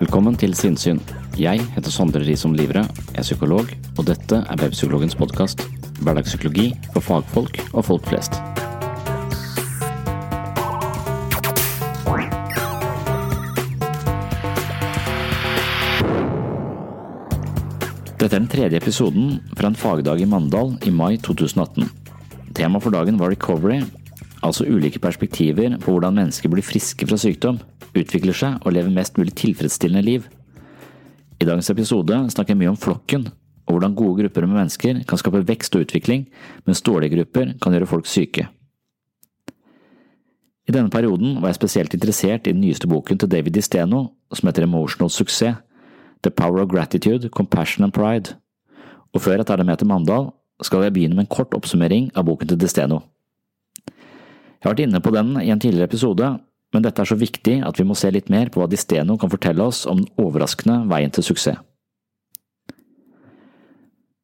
Velkommen til Sinnsyn. Jeg heter Sondre Risom Livre, er psykolog, og dette er Webpsykologens podkast. Hverdagspsykologi for fagfolk og folk flest. Dette er den tredje episoden fra en fagdag i Mandal i mai 2018. Temaet for dagen var recovery, altså ulike perspektiver på hvordan mennesker blir friske fra sykdom, utvikler seg og lever mest mulig tilfredsstillende liv. I dagens episode snakker jeg mye om flokken, og hvordan gode grupper med mennesker kan skape vekst og utvikling, mens dårlige grupper kan gjøre folk syke. I denne perioden var jeg spesielt interessert i den nyeste boken til David Disteno, som heter Emotional Success, The Power of Gratitude, Compassion and Pride. Og før jeg tar deg med til Mandal, skal jeg begynne med en kort oppsummering av boken til Disteno. Jeg har vært inne på den i en tidligere episode, men dette er så viktig at vi må se litt mer på hva Disteno kan fortelle oss om den overraskende veien til suksess.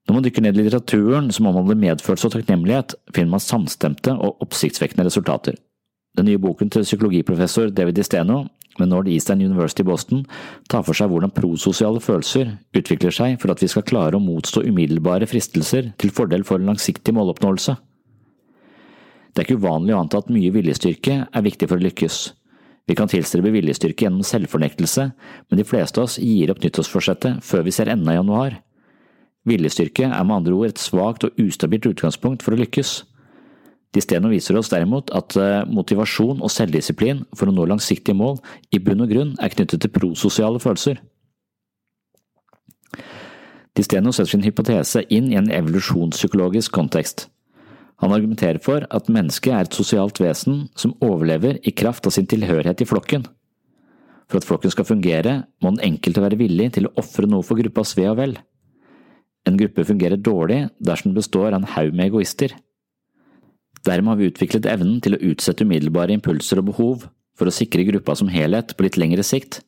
Når man dykker ned i litteraturen som omhandler medfølelse og takknemlighet, finner man samstemte og oppsiktsvekkende resultater. Den nye boken til psykologiprofessor David Disteno ved Northeastern University i Boston tar for seg hvordan prososiale følelser utvikler seg for at vi skal klare å motstå umiddelbare fristelser til fordel for en langsiktig måloppnåelse. Det er ikke uvanlig å anta at mye viljestyrke er viktig for å lykkes. Vi kan tilstrebe viljestyrke gjennom selvfornektelse, men de fleste av oss gir opp nyttårsforsettet før vi ser enden av januar. Viljestyrke er med andre ord et svakt og ustabilt utgangspunkt for å lykkes. Disteno viser oss derimot at motivasjon og selvdisiplin for å nå langsiktige mål i bunn og grunn er knyttet til prososiale følelser. Disteno setter sin hypotese inn i en evolusjonspsykologisk kontekst. Han argumenterer for at mennesket er et sosialt vesen som overlever i kraft av sin tilhørighet i flokken. For at flokken skal fungere, må den enkelte være villig til å ofre noe for gruppas ve og vel. En gruppe fungerer dårlig dersom den består av en haug med egoister. Dermed har vi utviklet evnen til å utsette umiddelbare impulser og behov for å sikre gruppa som helhet på litt lengre sikt.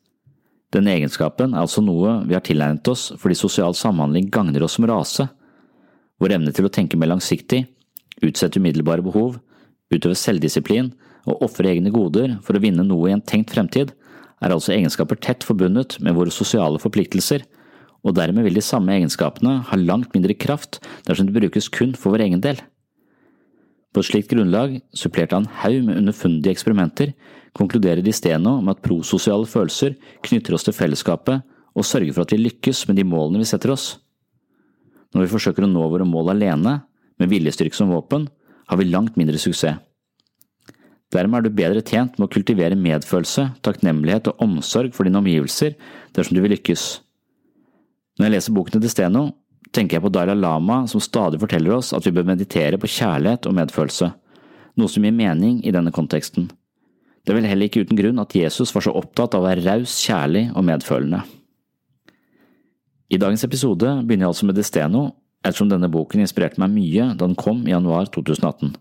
Denne egenskapen er altså noe vi har tilegnet oss fordi sosial samhandling gagner oss som rase. Vår evne til å tenke mer langsiktig, utsette umiddelbare behov, utøve selvdisiplin og ofre egne goder for å vinne noe i en tenkt fremtid, er altså egenskaper tett forbundet med våre sosiale forpliktelser, og dermed vil de samme egenskapene ha langt mindre kraft dersom de brukes kun for vår egen del. På et slikt grunnlag, supplert av en haug med underfundige eksperimenter, konkluderer de Steno med at prososiale følelser knytter oss til fellesskapet og sørger for at vi lykkes med de målene vi setter oss. Når vi forsøker å nå våre mål alene, med viljestyrke som våpen, har vi langt mindre suksess. Dermed er du bedre tjent med å kultivere medfølelse, takknemlighet og omsorg for dine omgivelser dersom du vil lykkes. Når jeg leser boken til Desteno, tenker jeg på Dalai Lama som stadig forteller oss at vi bør meditere på kjærlighet og medfølelse, noe som gir mening i denne konteksten. Det er vel heller ikke uten grunn at Jesus var så opptatt av å være raus, kjærlig og medfølende. I dagens episode begynner jeg altså med Desteno, ettersom denne boken inspirerte meg mye da den kom i januar 2018.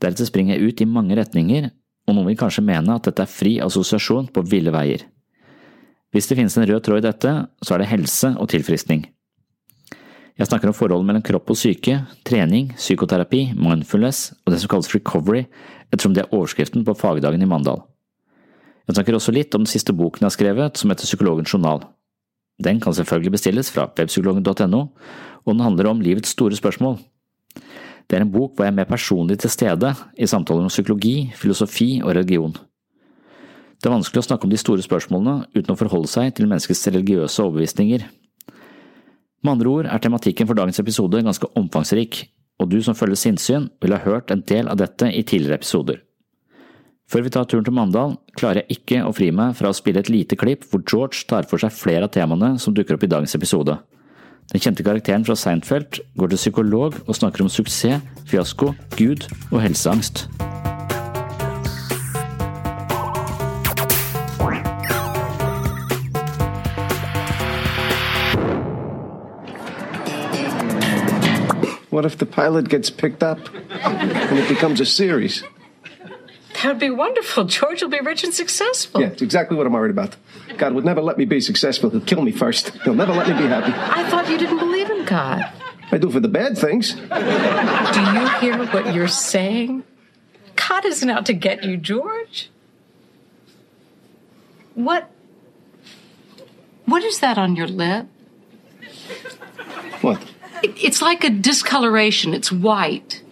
Deretter springer jeg ut i mange retninger, og noen vil kanskje mene at dette er fri assosiasjon på ville veier. Hvis det finnes en rød tråd i dette, så er det helse og tilfriskning. Jeg snakker om forholdet mellom kropp og syke, trening, psykoterapi, mindfulness og det som kalles recovery, ettersom det er overskriften på fagdagen i Mandal. Jeg snakker også litt om den siste boken jeg har skrevet, som heter Psykologens journal. Den kan selvfølgelig bestilles fra webpsykologen.no, og den handler om livets store spørsmål. Det er en bok hvor jeg er mer personlig til stede i samtaler om psykologi, filosofi og religion. Det er vanskelig å snakke om de store spørsmålene uten å forholde seg til menneskets religiøse overbevisninger. Med andre ord er tematikken for dagens episode ganske omfangsrik, og du som følger sinnssyn vil ha hørt en del av dette i tidligere episoder. Før vi tar turen til Mandal, klarer jeg ikke å fri meg fra å spille et lite klipp hvor George tar for seg flere av temaene som dukker opp i dagens episode. Den kjente karakteren fra Seinfeld går til psykolog og snakker om suksess, fiasko, Gud og helseangst. What if the pilot gets picked up and it becomes a series? That would be wonderful. George will be rich and successful. Yeah, it's exactly what I'm worried about. God would never let me be successful. He'll kill me first. He'll never let me be happy. I thought you didn't believe in God. I do for the bad things. Do you hear what you're saying? God isn't out to get you, George. What? What is that on your lip? What? It, it's like a discoloration. It's white.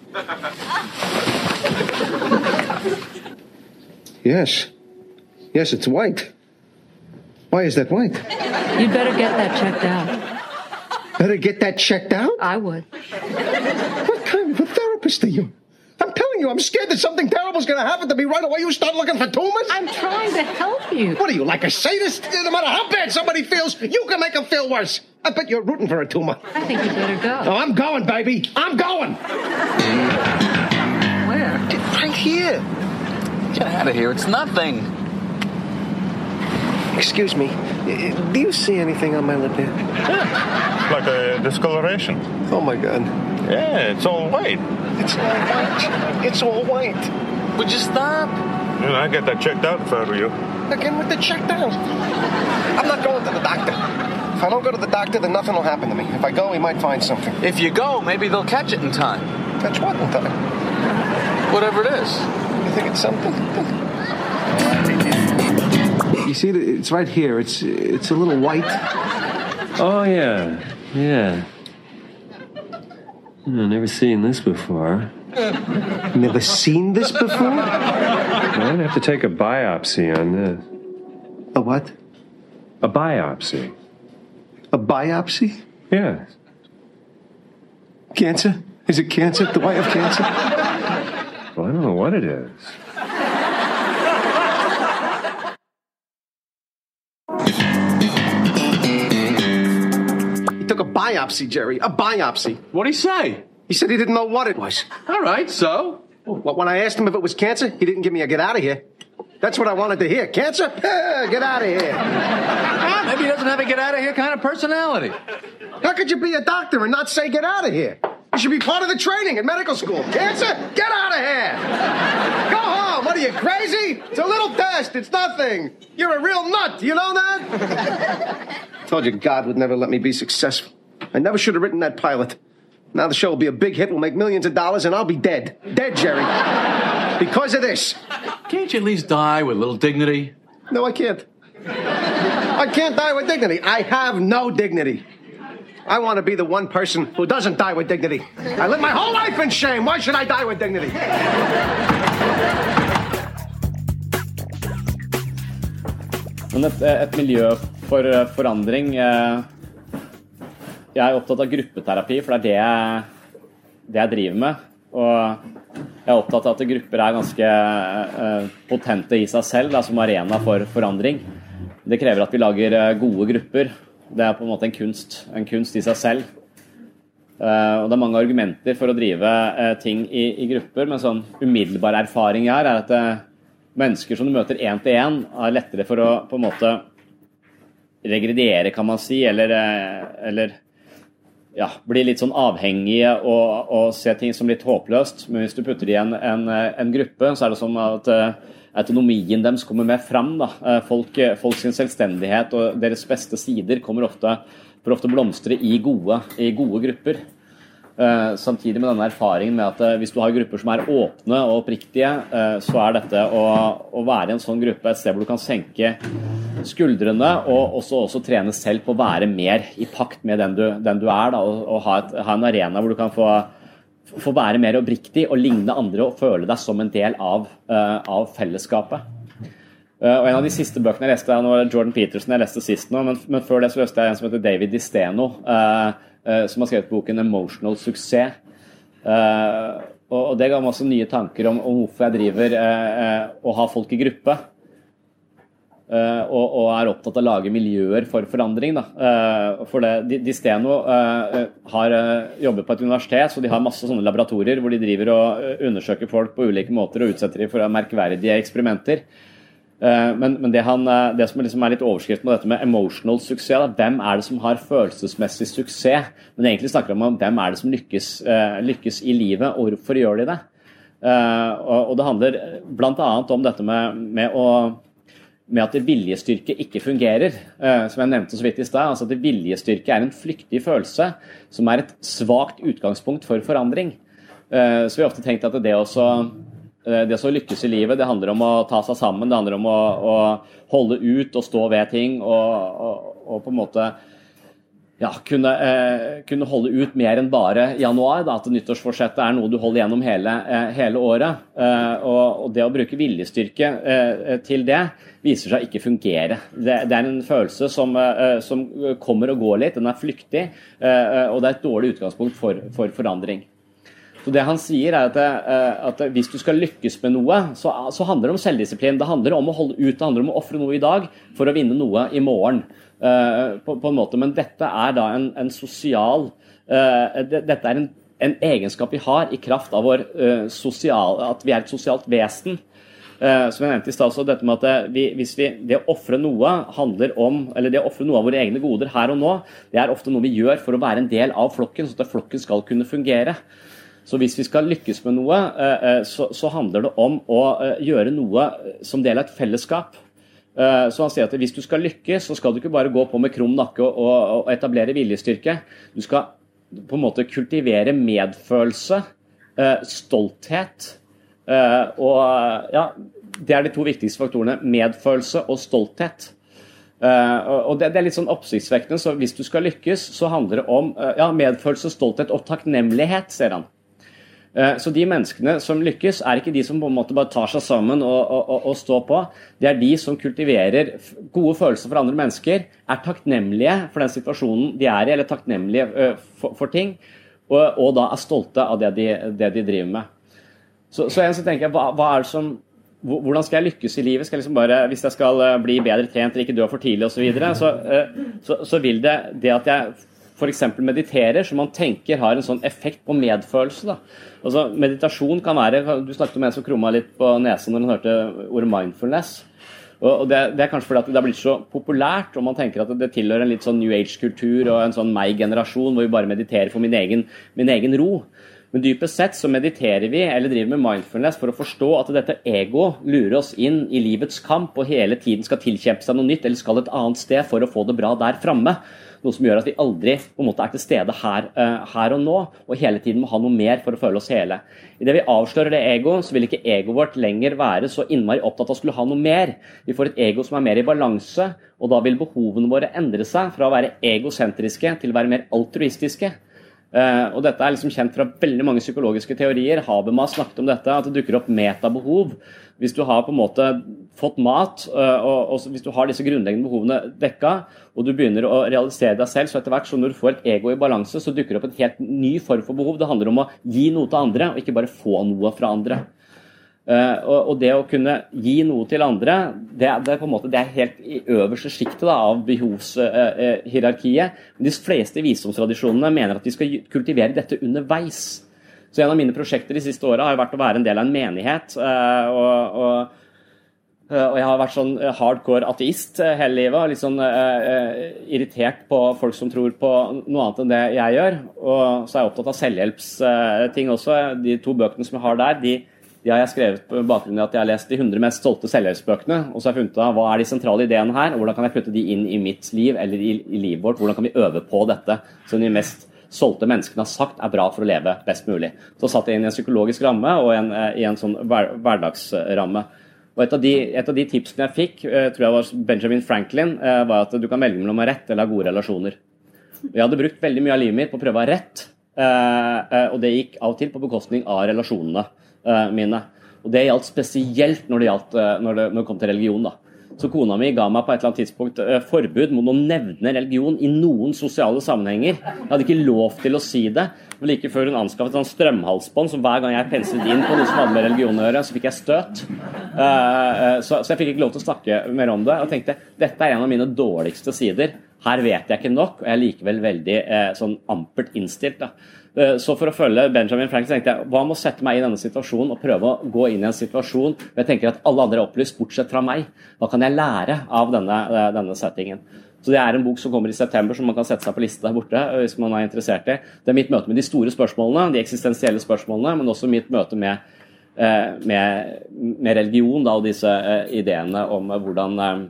Yes. Yes, it's white. Why is that white? You'd better get that checked out. Better get that checked out? I would. What kind of a therapist are you? I'm telling you, I'm scared that something terrible's gonna happen to me right away. You start looking for tumors? I'm trying to help you. What are you, like a sadist? No matter how bad somebody feels, you can make them feel worse. I bet you're rooting for a tumor. I think you better Oh, go. I'm going, baby. I'm going. Where? Right here. Get out of here. It's nothing. Excuse me. Do you see anything on my lip here? Like a discoloration. Oh my god. Yeah, it's all white. It's all white. It's all white. Would you stop? You know, I get that checked out if I were you. Again with the check down. I'm not going to the doctor. If I don't go to the doctor, then nothing will happen to me. If I go, he might find something. If you go, maybe they'll catch it in time. Catch what in time. Whatever it is. You think it's something? You see, it's right here. It's it's a little white. Oh, yeah. Yeah. I've never seen this before. Never seen this before. I'd have to take a biopsy on this. A what? A biopsy? A biopsy? Yeah. Cancer? Is it cancer? Do I have cancer? Well, I don't know what it is. He took a biopsy, Jerry. A biopsy. What'd he say? He said he didn't know what it was. All right, so? Well, when I asked him if it was cancer, he didn't give me a get out of here. That's what I wanted to hear. Cancer? Get out of here. Ah, maybe he doesn't have a get out of here kind of personality. How could you be a doctor and not say get out of here? You should be part of the training at medical school. Cancer? Get out of here. Go home. What are you, crazy? It's a little test. It's nothing. You're a real nut. You know that? Told you God would never let me be successful. I never should have written that pilot. Now the show will be a big hit. We'll make millions of dollars, and I'll be dead. Dead, Jerry. Because of this. Can't you at least die with a little dignity? No, I can't. I can't die with dignity. I have no dignity. I want to be the one person who doesn't die with dignity. I live my whole life in shame. Why should I die with dignity? Men et, et miljø for eh, forandring eh, Jeg er opptatt av gruppeterapi, for det er det det jeg driver med. Og jeg er opptatt av at grupper er ganske eh, potente i seg selv da, som arena for forandring. Det krever at vi lager gode grupper. Det er på en måte en kunst, en kunst i seg selv. Uh, og det er mange argumenter for å drive uh, ting i, i grupper, men sånn umiddelbar erfaring her er at uh, mennesker som du møter én til én, har lettere for å på en måte regrediere, kan man si, eller, eller ja, bli litt sånn avhengige og, og, se ting som litt håpløst. Men hvis du putter det i en, en, en gruppe, så er det sånn at autonomien deres kommer mer fram. Da. Folk, folks selvstendighet og deres beste sider kommer ofte, for ofte blomstre i gode, i gode grupper. Uh, samtidig med denne erfaringen med at hvis du har grupper som er åpne og oppriktige, så er dette å, å, være i en sånn gruppe et sted hvor du kan senke skuldrene og også, også trene selv på å være mer i pakt med den du, den du er. Da, og, og ha, et, ha, en arena hvor du kan få, få, være mer oppriktig og ligne andre og føle deg som en del av, av fellesskapet. og En av de siste bøkene jeg leste, nå var Jordan Peterson jeg leste sist nå, men, men før det så leste jeg en som heter David Disteno. Uh, som har skrevet boken 'Emotional Suksess'. Og det ga meg også nye tanker om, om hvorfor jeg driver og har folk i gruppe. Og, og, er opptatt av å lage miljøer for forandring. Da. For det, Disteno har jobber på et universitet, så de har masse sånne laboratorier hvor de driver og undersøker folk på ulike måter og utsetter dem for merkverdige eksperimenter. Men, men det, han, det, som liksom er litt overskriften på dette med emotional suksess, da, hvem er det som har følelsesmessig suksess? Men egentlig snakker vi om hvem er det som lykkes, lykkes i livet, og hvorfor gjør de det? Og, det handler bl.a. om dette med, med, å, med at viljestyrke ikke fungerer. Som jeg nevnte så vidt i stad. Altså at viljestyrke er en flyktig følelse som er et svakt utgangspunkt for forandring. Så vi har ofte tenkt at det også Eh, det som lykkes i livet, det handler om å ta seg sammen, det handler om å, å holde ut og stå ved ting og, og, og på en måte ja, kunne, eh, kunne, holde ut mer enn bare januar. Da, at nyttårsforsettet er noe du holder gjennom hele, eh, hele året. Eh, og, og, det å bruke viljestyrke eh, til det viser seg ikke fungere. Det, det er en følelse som, eh, som, kommer og går litt, den er flyktig, og det er et dårlig utgangspunkt for, for forandring. Så det han sier er at, eh, at Hvis du skal lykkes med noe, så, så, handler det om selvdisiplin. Det handler om å holde ut, det handler om å ofre noe i dag for å vinne noe i morgen. Uh, på, på, en måte. Men dette er da en, en sosial uh, det, Dette er en, en, egenskap vi har i kraft av vår, uh, sosial, at vi er et sosialt vesen. som jeg nevnte i stad, dette med at vi, hvis vi, Det å ofre noe handler om, eller det å ofre noe av våre egne goder her og nå, det er ofte noe vi gjør for å være en del av flokken, sånn at flokken skal kunne fungere. Så hvis vi skal lykkes med noe, eh, eh, så, handler det om å eh, gjøre noe som del av et fellesskap. Så han sier at hvis du skal lykkes, så skal du ikke bare gå på med krum nakke og, etablere viljestyrke. Du skal på en måte kultivere medfølelse, stolthet og ja, Det er de to viktigste faktorene. Medfølelse og stolthet. og det, er litt sånn oppsiktsvekkende. Så hvis du skal lykkes, så handler det om ja, medfølelse, stolthet og takknemlighet, ser han. Eh, så de menneskene som lykkes, er ikke de som på en måte bare tar seg sammen og, og, og står på. Det er de som kultiverer gode følelser for andre mennesker, er takknemlige for den situasjonen de er i, eller takknemlige eh, for, for ting, og, og, da er stolte av det de, det de driver med. Så, så, så tenker jeg, hva, hva er det som hvordan skal jeg lykkes i livet? Skal jeg liksom bare, hvis jeg skal eh, bli bedre trent eller ikke dø for tidlig osv., så, så, så, så vil det det at jeg f.eks. mediterer, som man tenker har en sånn effekt på medfølelse. Altså, meditasjon kan være Du snakket om en som krumma litt på nesen når han hørte ordet 'mindfulness'. Og det, det, er kanskje fordi det har blitt så populært, og man tenker at det tilhører en litt sånn New Age-kultur og en sånn meg-generasjon hvor vi bare mediterer for min egen, min egen ro. Men dypest sett så mediterer vi eller driver med mindfulness for å forstå at dette ego lurer oss inn i livets kamp og hele tiden skal tilkjempe seg noe nytt eller skal et annet sted for å få det bra der framme. Noe som gjør at vi aldri på en måte er til stede her, uh, her, og nå, og hele tiden må ha noe mer for å føle oss hele. Idet vi avslører det egoet, så vil ikke egoet vårt lenger være så innmari opptatt av å skulle ha noe mer. Vi får et ego som er mer i balanse, og da vil behovene våre endre seg fra å være egosentriske til å være mer altruistiske. Uh, og Dette er liksom kjent fra veldig mange psykologiske teorier. Habermas snakket om dette, at det dukker opp metabehov. Hvis du har på en måte fått mat, uh, og, og, hvis du har disse grunnleggende behovene dekka, og du begynner å realisere deg selv, så etter hvert som du får et ego i balanse, så dukker det opp en helt ny form for behov. Det handler om å gi noe til andre, og ikke bare få noe fra andre. Uh, og, det å kunne gi noe til andre, det, er, på en måte, det er helt i øverste sjiktet av behovshierarkiet. De fleste visdomstradisjonene mener at de skal kultivere dette underveis. Så En av mine prosjekter de siste åra har vært å være en del av en menighet. Uh, og, og Eh, og jeg har vært sånn eh, hardcore ateist eh, hele livet. og Litt sånn uh, irritert på folk som tror på noe annet enn det jeg gjør. Og så er jeg opptatt av selvhjelpsting også. De to bøkene som jeg har der, de, de har jeg skrevet på bakgrunn av at jeg har lest de 100 mest solgte selvhjelpsbøkene. Og så har jeg funnet ut hva er de sentrale ideene her, og hvordan kan jeg putte de inn i mitt liv eller i, i livet vårt. Hvordan kan vi øve på dette som de mest solgte menneskene har sagt er bra for å leve best mulig. Så satt jeg inn i en psykologisk ramme og en, i en sånn hver, hverdagsramme. Og et av, de, et av, de, tipsene jeg fikk, uh, tror jeg var Benjamin Franklin, uh, var at du kan velge mellom å ha rett eller ha gode relasjoner. Jeg hadde brukt veldig mye av livet mitt på å prøve å ha rett, og det gikk av og til på bekostning av relasjonene mine. Og det gjaldt spesielt når det, gjaldt, når det, når det kom til religion. da. Så kona mi ga meg på et eller annet tidspunkt forbud mot å nevne religion i noen sosiale sammenhenger. Jeg hadde ikke lov til å si det. Men Like før hun anskaffet sånn strømhalsbånd, så hver gang jeg penslet inn på noe som hadde med religion å gjøre, så fikk jeg støt. Så, jeg fikk ikke lov til å snakke mer om det. Og tenkte dette er en av mine dårligste sider. Her vet jeg ikke nok, og jeg er likevel veldig sånn ampert innstilt. da. Så for å følge Benjamin Frank, tenkte jeg hva med å sette meg i denne situasjonen og prøve å gå inn i en situasjon hvor jeg tenker at alle andre er opplyst, bortsett fra meg. Hva kan jeg lære av denne, denne settingen? Så Det er en bok som kommer i september, som man kan sette seg på liste der borte. Eh, hvis man er interessert i. Det er mitt møte med de store spørsmålene, de eksistensielle spørsmålene, men også mitt møte med, eh, med, med religion da, og disse eh, ideene om hvordan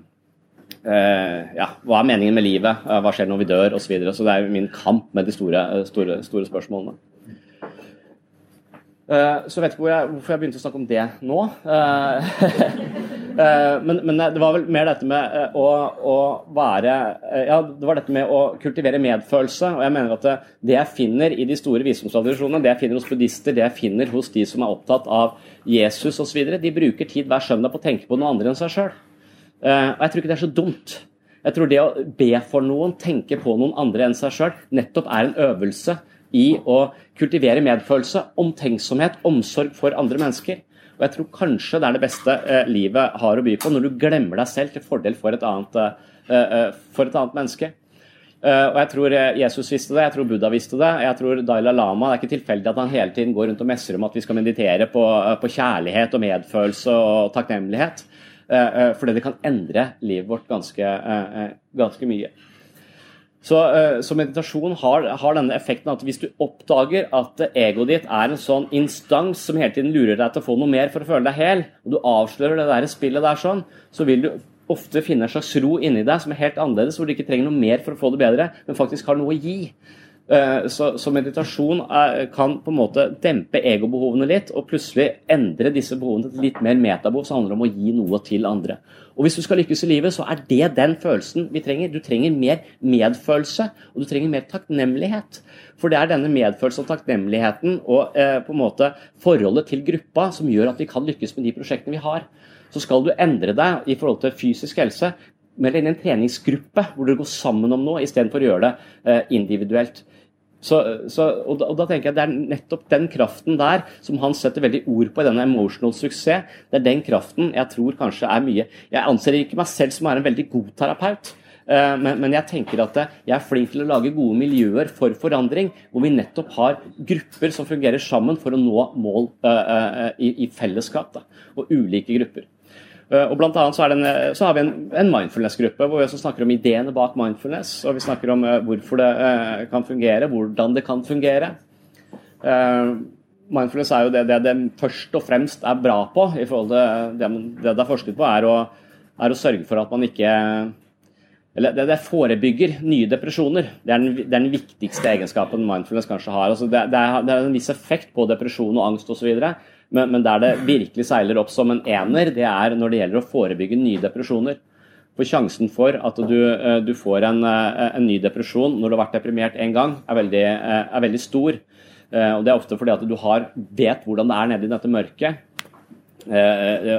ja, Hva er meningen med livet? Hva skjer når vi dør? osv. Så, videre. så det er min kamp med de store, store, store spørsmålene. Så jeg vet ikke hvor jeg, hvorfor jeg begynte å snakke om det nå. Eh, men, men, det var vel mer dette med eh, å, å, være eh, Ja, det var dette med å kultivere medfølelse. Og jeg mener at det, det jeg finner i de store visdomstradisjonene, det jeg finner hos buddhister, det jeg finner hos de som er opptatt av Jesus osv., de bruker tid hver søndag på å tenke på noe andre enn seg sjøl. Og jeg tror ikke det er så dumt. Jeg tror det å be for noen, tenke på noen andre enn seg sjøl, nettopp er en øvelse i å kultivere medfølelse, omtenksomhet, omsorg for andre mennesker. Og jeg tror kanskje det er det beste eh, livet har å by på, når du glemmer deg selv til fordel for et annet, eh, eh for et annet menneske. Uh, og Jeg tror eh, Jesus visste det, jeg tror Buddha visste det. Jeg tror Daila Lama Det er ikke tilfeldig at han hele tiden går rundt og messer om at vi skal meditere på, på kjærlighet og medfølelse og takknemlighet. Uh, fordi det kan endre livet vårt ganske, ganske mye. Så, eh, så meditasjon har, har, denne effekten at hvis du oppdager at egoet ditt er en sånn instans som hele tiden lurer deg til å få noe mer for å føle deg hel, og du avslører det der spillet der sånn, så vil du ofte finne en slags ro inni deg som er helt annerledes, hvor du ikke trenger noe mer for å få det bedre, men faktisk har noe å gi. Eh, så, så, meditasjon er, kan på en måte dempe egobehovene litt, og plutselig endre disse behovene til litt mer metabehov, som handler om å gi noe til andre. Og Hvis du skal lykkes i livet, så er det den følelsen vi trenger. Du trenger mer medfølelse, og du trenger mer takknemlighet. For det er denne medfølelsen og takknemligheten og eh, på en måte forholdet til gruppa som gjør at vi kan lykkes med de prosjektene vi har. Så skal du endre deg i forhold til fysisk helse, meld inn en treningsgruppe hvor dere går sammen om noe, istedenfor å gjøre det eh, individuelt. Så, så, og, da, og, da, tenker jeg Det er nettopp den kraften der som han setter veldig ord på i denne emotional suksess. Det er den kraften jeg tror kanskje er mye Jeg anser ikke meg selv som er en veldig god terapeut. Uh, men, men, jeg tenker at jeg er flink til å lage gode miljøer for forandring, hvor vi nettopp har grupper som fungerer sammen for å nå mål uh, uh, i, i, fellesskap. Da, og ulike grupper. Eh, og blant annet så, en, eh, så har vi en, en mindfulness-gruppe hvor vi også snakker om ideene bak mindfulness. Og vi snakker om uh, hvorfor det kan fungere, hvordan det kan fungere. Mindfulness er jo det, det, det først og fremst er bra på, i forhold til det det, det er forsket på, er å, er å, sørge for at man ikke eller det, det forebygger nye depresjoner. Det er, den, det er, den, viktigste egenskapen mindfulness kanskje har. Altså det, det, er, det er en viss effekt på depresjon og angst osv. Men, men der det virkelig seiler opp som en ener, det er når det gjelder å forebygge nye depresjoner. For sjansen for at du, eh, du får en, eh, en, ny depresjon når du har vært deprimert én gang, er veldig, eh, er veldig, stor. Og Det er ofte fordi at du har, vet hvordan det er nede i dette mørket.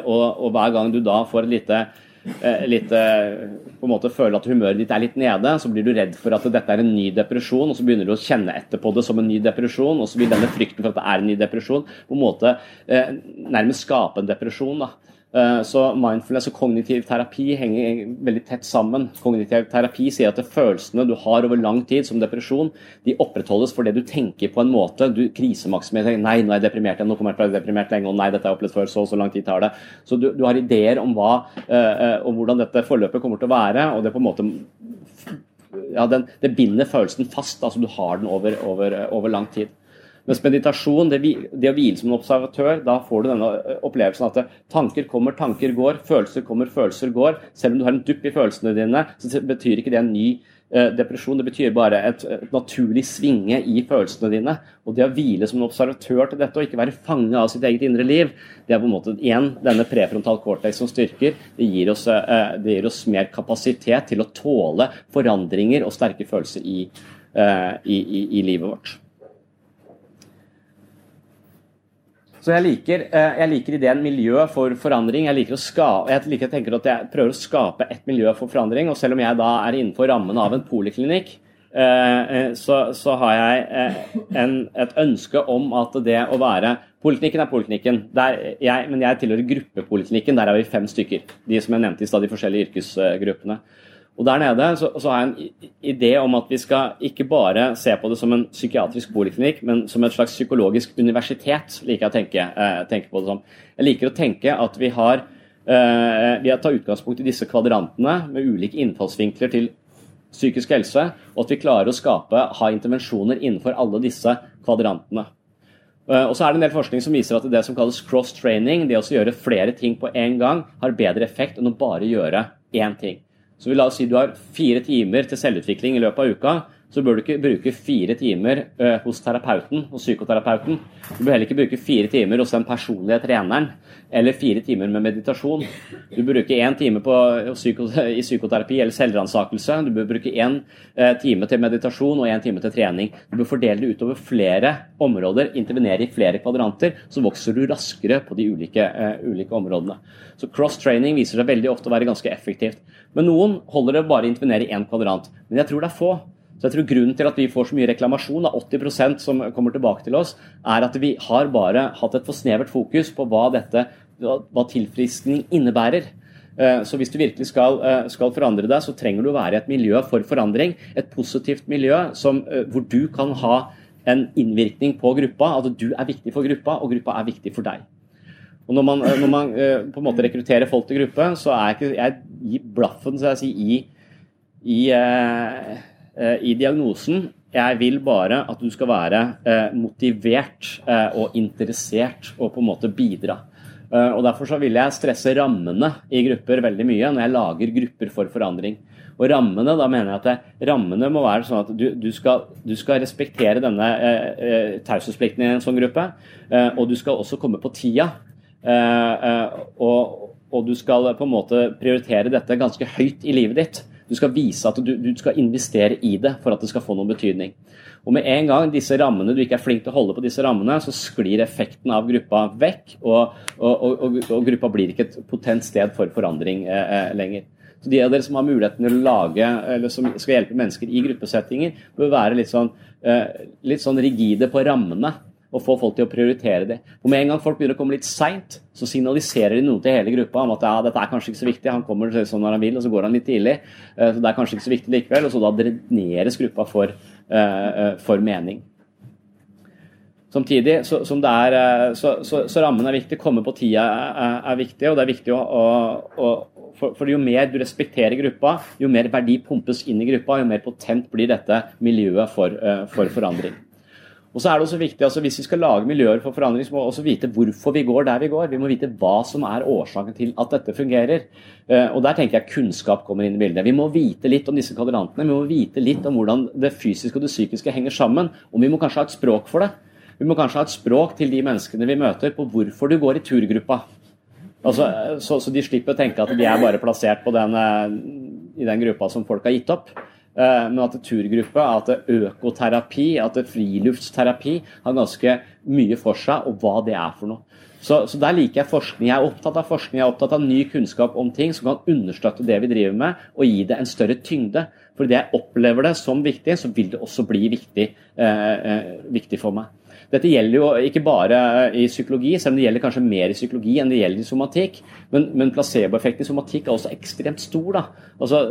Og, og hver gang du da får et lite Eh, litt eh, på en måte føler at humøret ditt er litt nede, så blir du redd for at dette er en ny depresjon, og så begynner du å kjenne etter på det som en ny depresjon, og så vil denne frykten for at det er en ny depresjon, på en måte eh, nærmest skape en depresjon. da. Eh, så mindfulness og kognitiv terapi henger veldig tett sammen. Kognitiv terapi sier at følelsene du har over lang tid, som depresjon, de opprettholdes fordi du tenker på en måte. Du krisemaksimerer. Nei, nå er jeg deprimert nå kommer jeg til å være deprimert lenge, og nei, dette har jeg opplevd før, så så lang tid tar det. Så du, du har ideer om, hva, uh, om hvordan dette forløpet kommer til å være, og det på en måte ja, den, det binder følelsen fast. altså Du har den over, over, over lang tid. Mens meditasjon, det, det, å hvile som en observatør, da får du denne opplevelsen at tanker kommer, tanker går, følelser kommer, følelser går. Selv om du har en dupp i følelsene dine, så betyr ikke det en ny eh, depresjon. Det betyr bare et, naturlig svinge i følelsene dine. Og det å hvile som en observatør til dette, og ikke være fange av sitt eget indre liv, det er på en måte igjen denne prefrontal cortex som styrker. Det gir, oss, det gir oss mer kapasitet til å tåle forandringer og sterke følelser i, i, i, i livet vårt. Så jeg liker, eh, jeg liker, ideen miljø for forandring. Jeg liker å skape, jeg liker, tenker at jeg prøver å skape et miljø for forandring. Og selv om jeg da er innenfor rammene av en poliklinikk, eh, eh, så, så har jeg en, et ønske om at det å være Poliklinikken er poliklinikken, men jeg tilhører gruppepoliklinikken. Der er vi fem stykker. De som jeg nevnte i stad, de forskjellige yrkesgruppene. Og Der nede så, så, har jeg en idé om at vi skal ikke bare se på det som en psykiatrisk poliklinikk, men som et slags psykologisk universitet, liker jeg å tenke, eh, tenke på det som. Jeg liker å tenke at vi har eh, vi tar utgangspunkt i disse kvadrantene med ulike innfallsvinkler til psykisk helse, og at vi klarer å skape, ha intervensjoner innenfor alle disse kvadrantene. Eh, og så er det en del forskning som viser at det som kalles cross-training, det å gjøre flere ting på en gang, har bedre effekt enn å bare gjøre én ting. Så vi la oss si du har fire timer til selvutvikling i løpet av uka. Så bør du ikke bruke fire timer eh, hos terapeuten, hos psykoterapeuten. Du bør heller ikke bruke fire timer hos den personlige treneren eller fire timer med meditasjon. Du bør bruke én time på, i psykoterapi eller selvransakelse. Du bør bruke én eh, time til meditasjon og én time til trening. Du bør fordele det utover flere områder, intervenere i flere kvadranter. Så vokser du raskere på de ulike, uh, ulike områdene. Så cross-training viser seg veldig ofte å være ganske effektivt. Men noen holder det bare å intervenere i én kvadrant. Men jeg tror det er få. Så jeg tror Grunnen til at vi får så mye reklamasjon, da 80% som kommer tilbake til oss, er at vi har bare hatt et for snevert fokus på hva, dette, hva tilfriskning innebærer. Eh, så hvis du virkelig skal, eh, skal, forandre deg, så trenger du å være i et miljø for forandring. Et positivt miljø som, eh, hvor du kan ha en innvirkning på gruppa. At du er viktig for gruppa, og gruppa er viktig for deg. Og Når man, når man på en måte rekrutterer folk til gruppe, så er jeg, ikke, jeg gir blaffen så jeg sier, i, i i diagnosen jeg vil bare at du skal være eh, motivert eh, og interessert og på en måte bidra. Og Derfor så vil jeg stresse rammene i grupper veldig mye når jeg lager grupper for forandring. Og rammene, da mener jeg at rammene må være sånn at du, du, skal, du skal, respektere denne eh, taushetsplikten i en sånn gruppe. Eh, og du skal også komme på tida. Eh, og, og, du skal på en måte prioritere dette ganske høyt i livet ditt. Du skal vise at du, du, skal investere i det for at det skal få noen betydning. Og med en gang disse rammene, du ikke er flink til å holde på disse rammene, så sklir effekten av gruppa vekk, og, og, og, og gruppa blir ikke et potent sted for forandring eh, eh, lenger. Så De av dere som har muligheten til å lage, eller som skal hjelpe mennesker i gruppesettinger, bør være litt sånn, eh, litt sånn rigide på rammene og få folk til å prioritere det. Og Med en gang folk begynner å komme litt seint, så signaliserer de noe til hele gruppa om at ja, dette er kanskje ikke så viktig, han kommer sånn når han vil, og så går han litt tidlig. Eh, så det er kanskje ikke så viktig likevel. Og så da dreneres gruppa for, uh, for mening. Samtidig så, er, så, så, så, rammen er viktig, komme på tida er, er viktig. og det er viktig å, å, å for, for, Jo mer du respekterer gruppa, jo mer verdi pumpes inn i gruppa, jo mer potent blir dette miljøet for, for forandring. Og så er det også viktig, altså Hvis vi skal lage miljøer for forandring, så må vi også vite hvorfor vi går der vi går. Vi må vite hva som er årsaken til at dette fungerer. Eh, og Der tenker jeg kunnskap kommer inn i bildet. Vi må vite litt om disse kvadrantene. Vi må vite litt om hvordan det fysiske og det psykiske henger sammen. Og vi må kanskje ha et språk for det. Vi må kanskje ha et språk til de menneskene vi møter, på hvorfor du går i turgruppa. Altså, så, så de slipper å tenke at de er bare plassert den, eh, i den gruppa som folk har gitt opp. Eh, men at turgruppe, at økoterapi, at friluftsterapi har ganske mye for seg, og hva det er for noe. Så, så, der liker jeg forskning. Jeg er opptatt av forskning, jeg er opptatt av ny kunnskap om ting som kan understøtte det vi driver med, og gi det en større tyngde. For det jeg opplever det som viktig, så vil det også bli viktig, eh, eh, viktig for meg. Dette gjelder jo ikke bare i psykologi, selv om det gjelder kanskje mer i psykologi enn det gjelder i somatikk. Men, men placeboeffekten i somatikk er også ekstremt stor. da. Altså,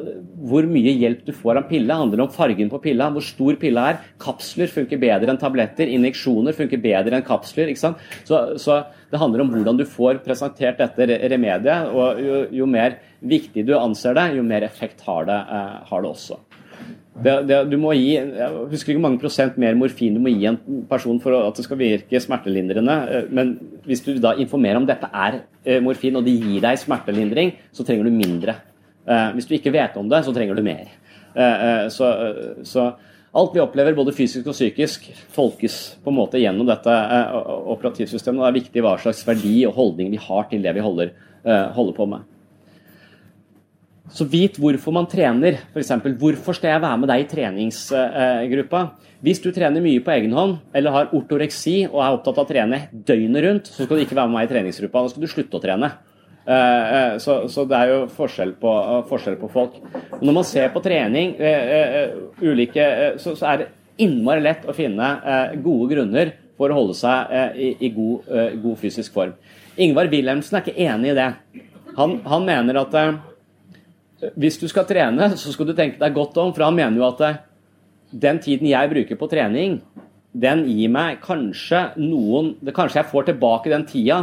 Hvor mye hjelp du får av pille, handler om fargen på pilla, hvor stor pilla er. Kapsler funker bedre enn tabletter, injeksjoner funker bedre enn kapsler. ikke sant? Så, så det handler om hvordan du får presentert dette remediet. og Jo, jo mer viktig du anser det, jo mer effekt har det, eh, har det også. Det, det, du må gi, jeg husker ikke hvor mange prosent mer morfin du må gi en person for at det skal virke smertelindrende. eh, Men hvis du da informerer om dette er eh, morfin og de gir deg smertelindring, så trenger du mindre. Eh, Hvis du ikke vet om det, så trenger du mer. Så, så alt vi opplever, både fysisk og psykisk, tolkes på en måte gjennom dette operativsystemet. og Det er viktig hva slags verdi og holdning vi har til det vi holder, holder på med. Så vit hvorfor man trener. F.eks. hvorfor skal jeg være med deg i treningsgruppa? Hvis du trener mye på egen hånd, eller har ortoreksi og er opptatt av å trene døgnet rundt, så skal du ikke være med meg i treningsgruppa. Da skal du slutte å trene. Så, så det er jo forskjell på, forskjell på folk. Når man ser på trening, ulike, så, er det innmari lett å finne gode grunner for å holde seg i god, god, fysisk form. Ingvar Wilhelmsen er ikke enig i det. Han, han mener at hvis du skal trene, så skal du tenke deg godt om, for han mener jo at eh, den tiden jeg bruker på trening, den gir meg kanskje noen Kanskje jeg får tilbake den tida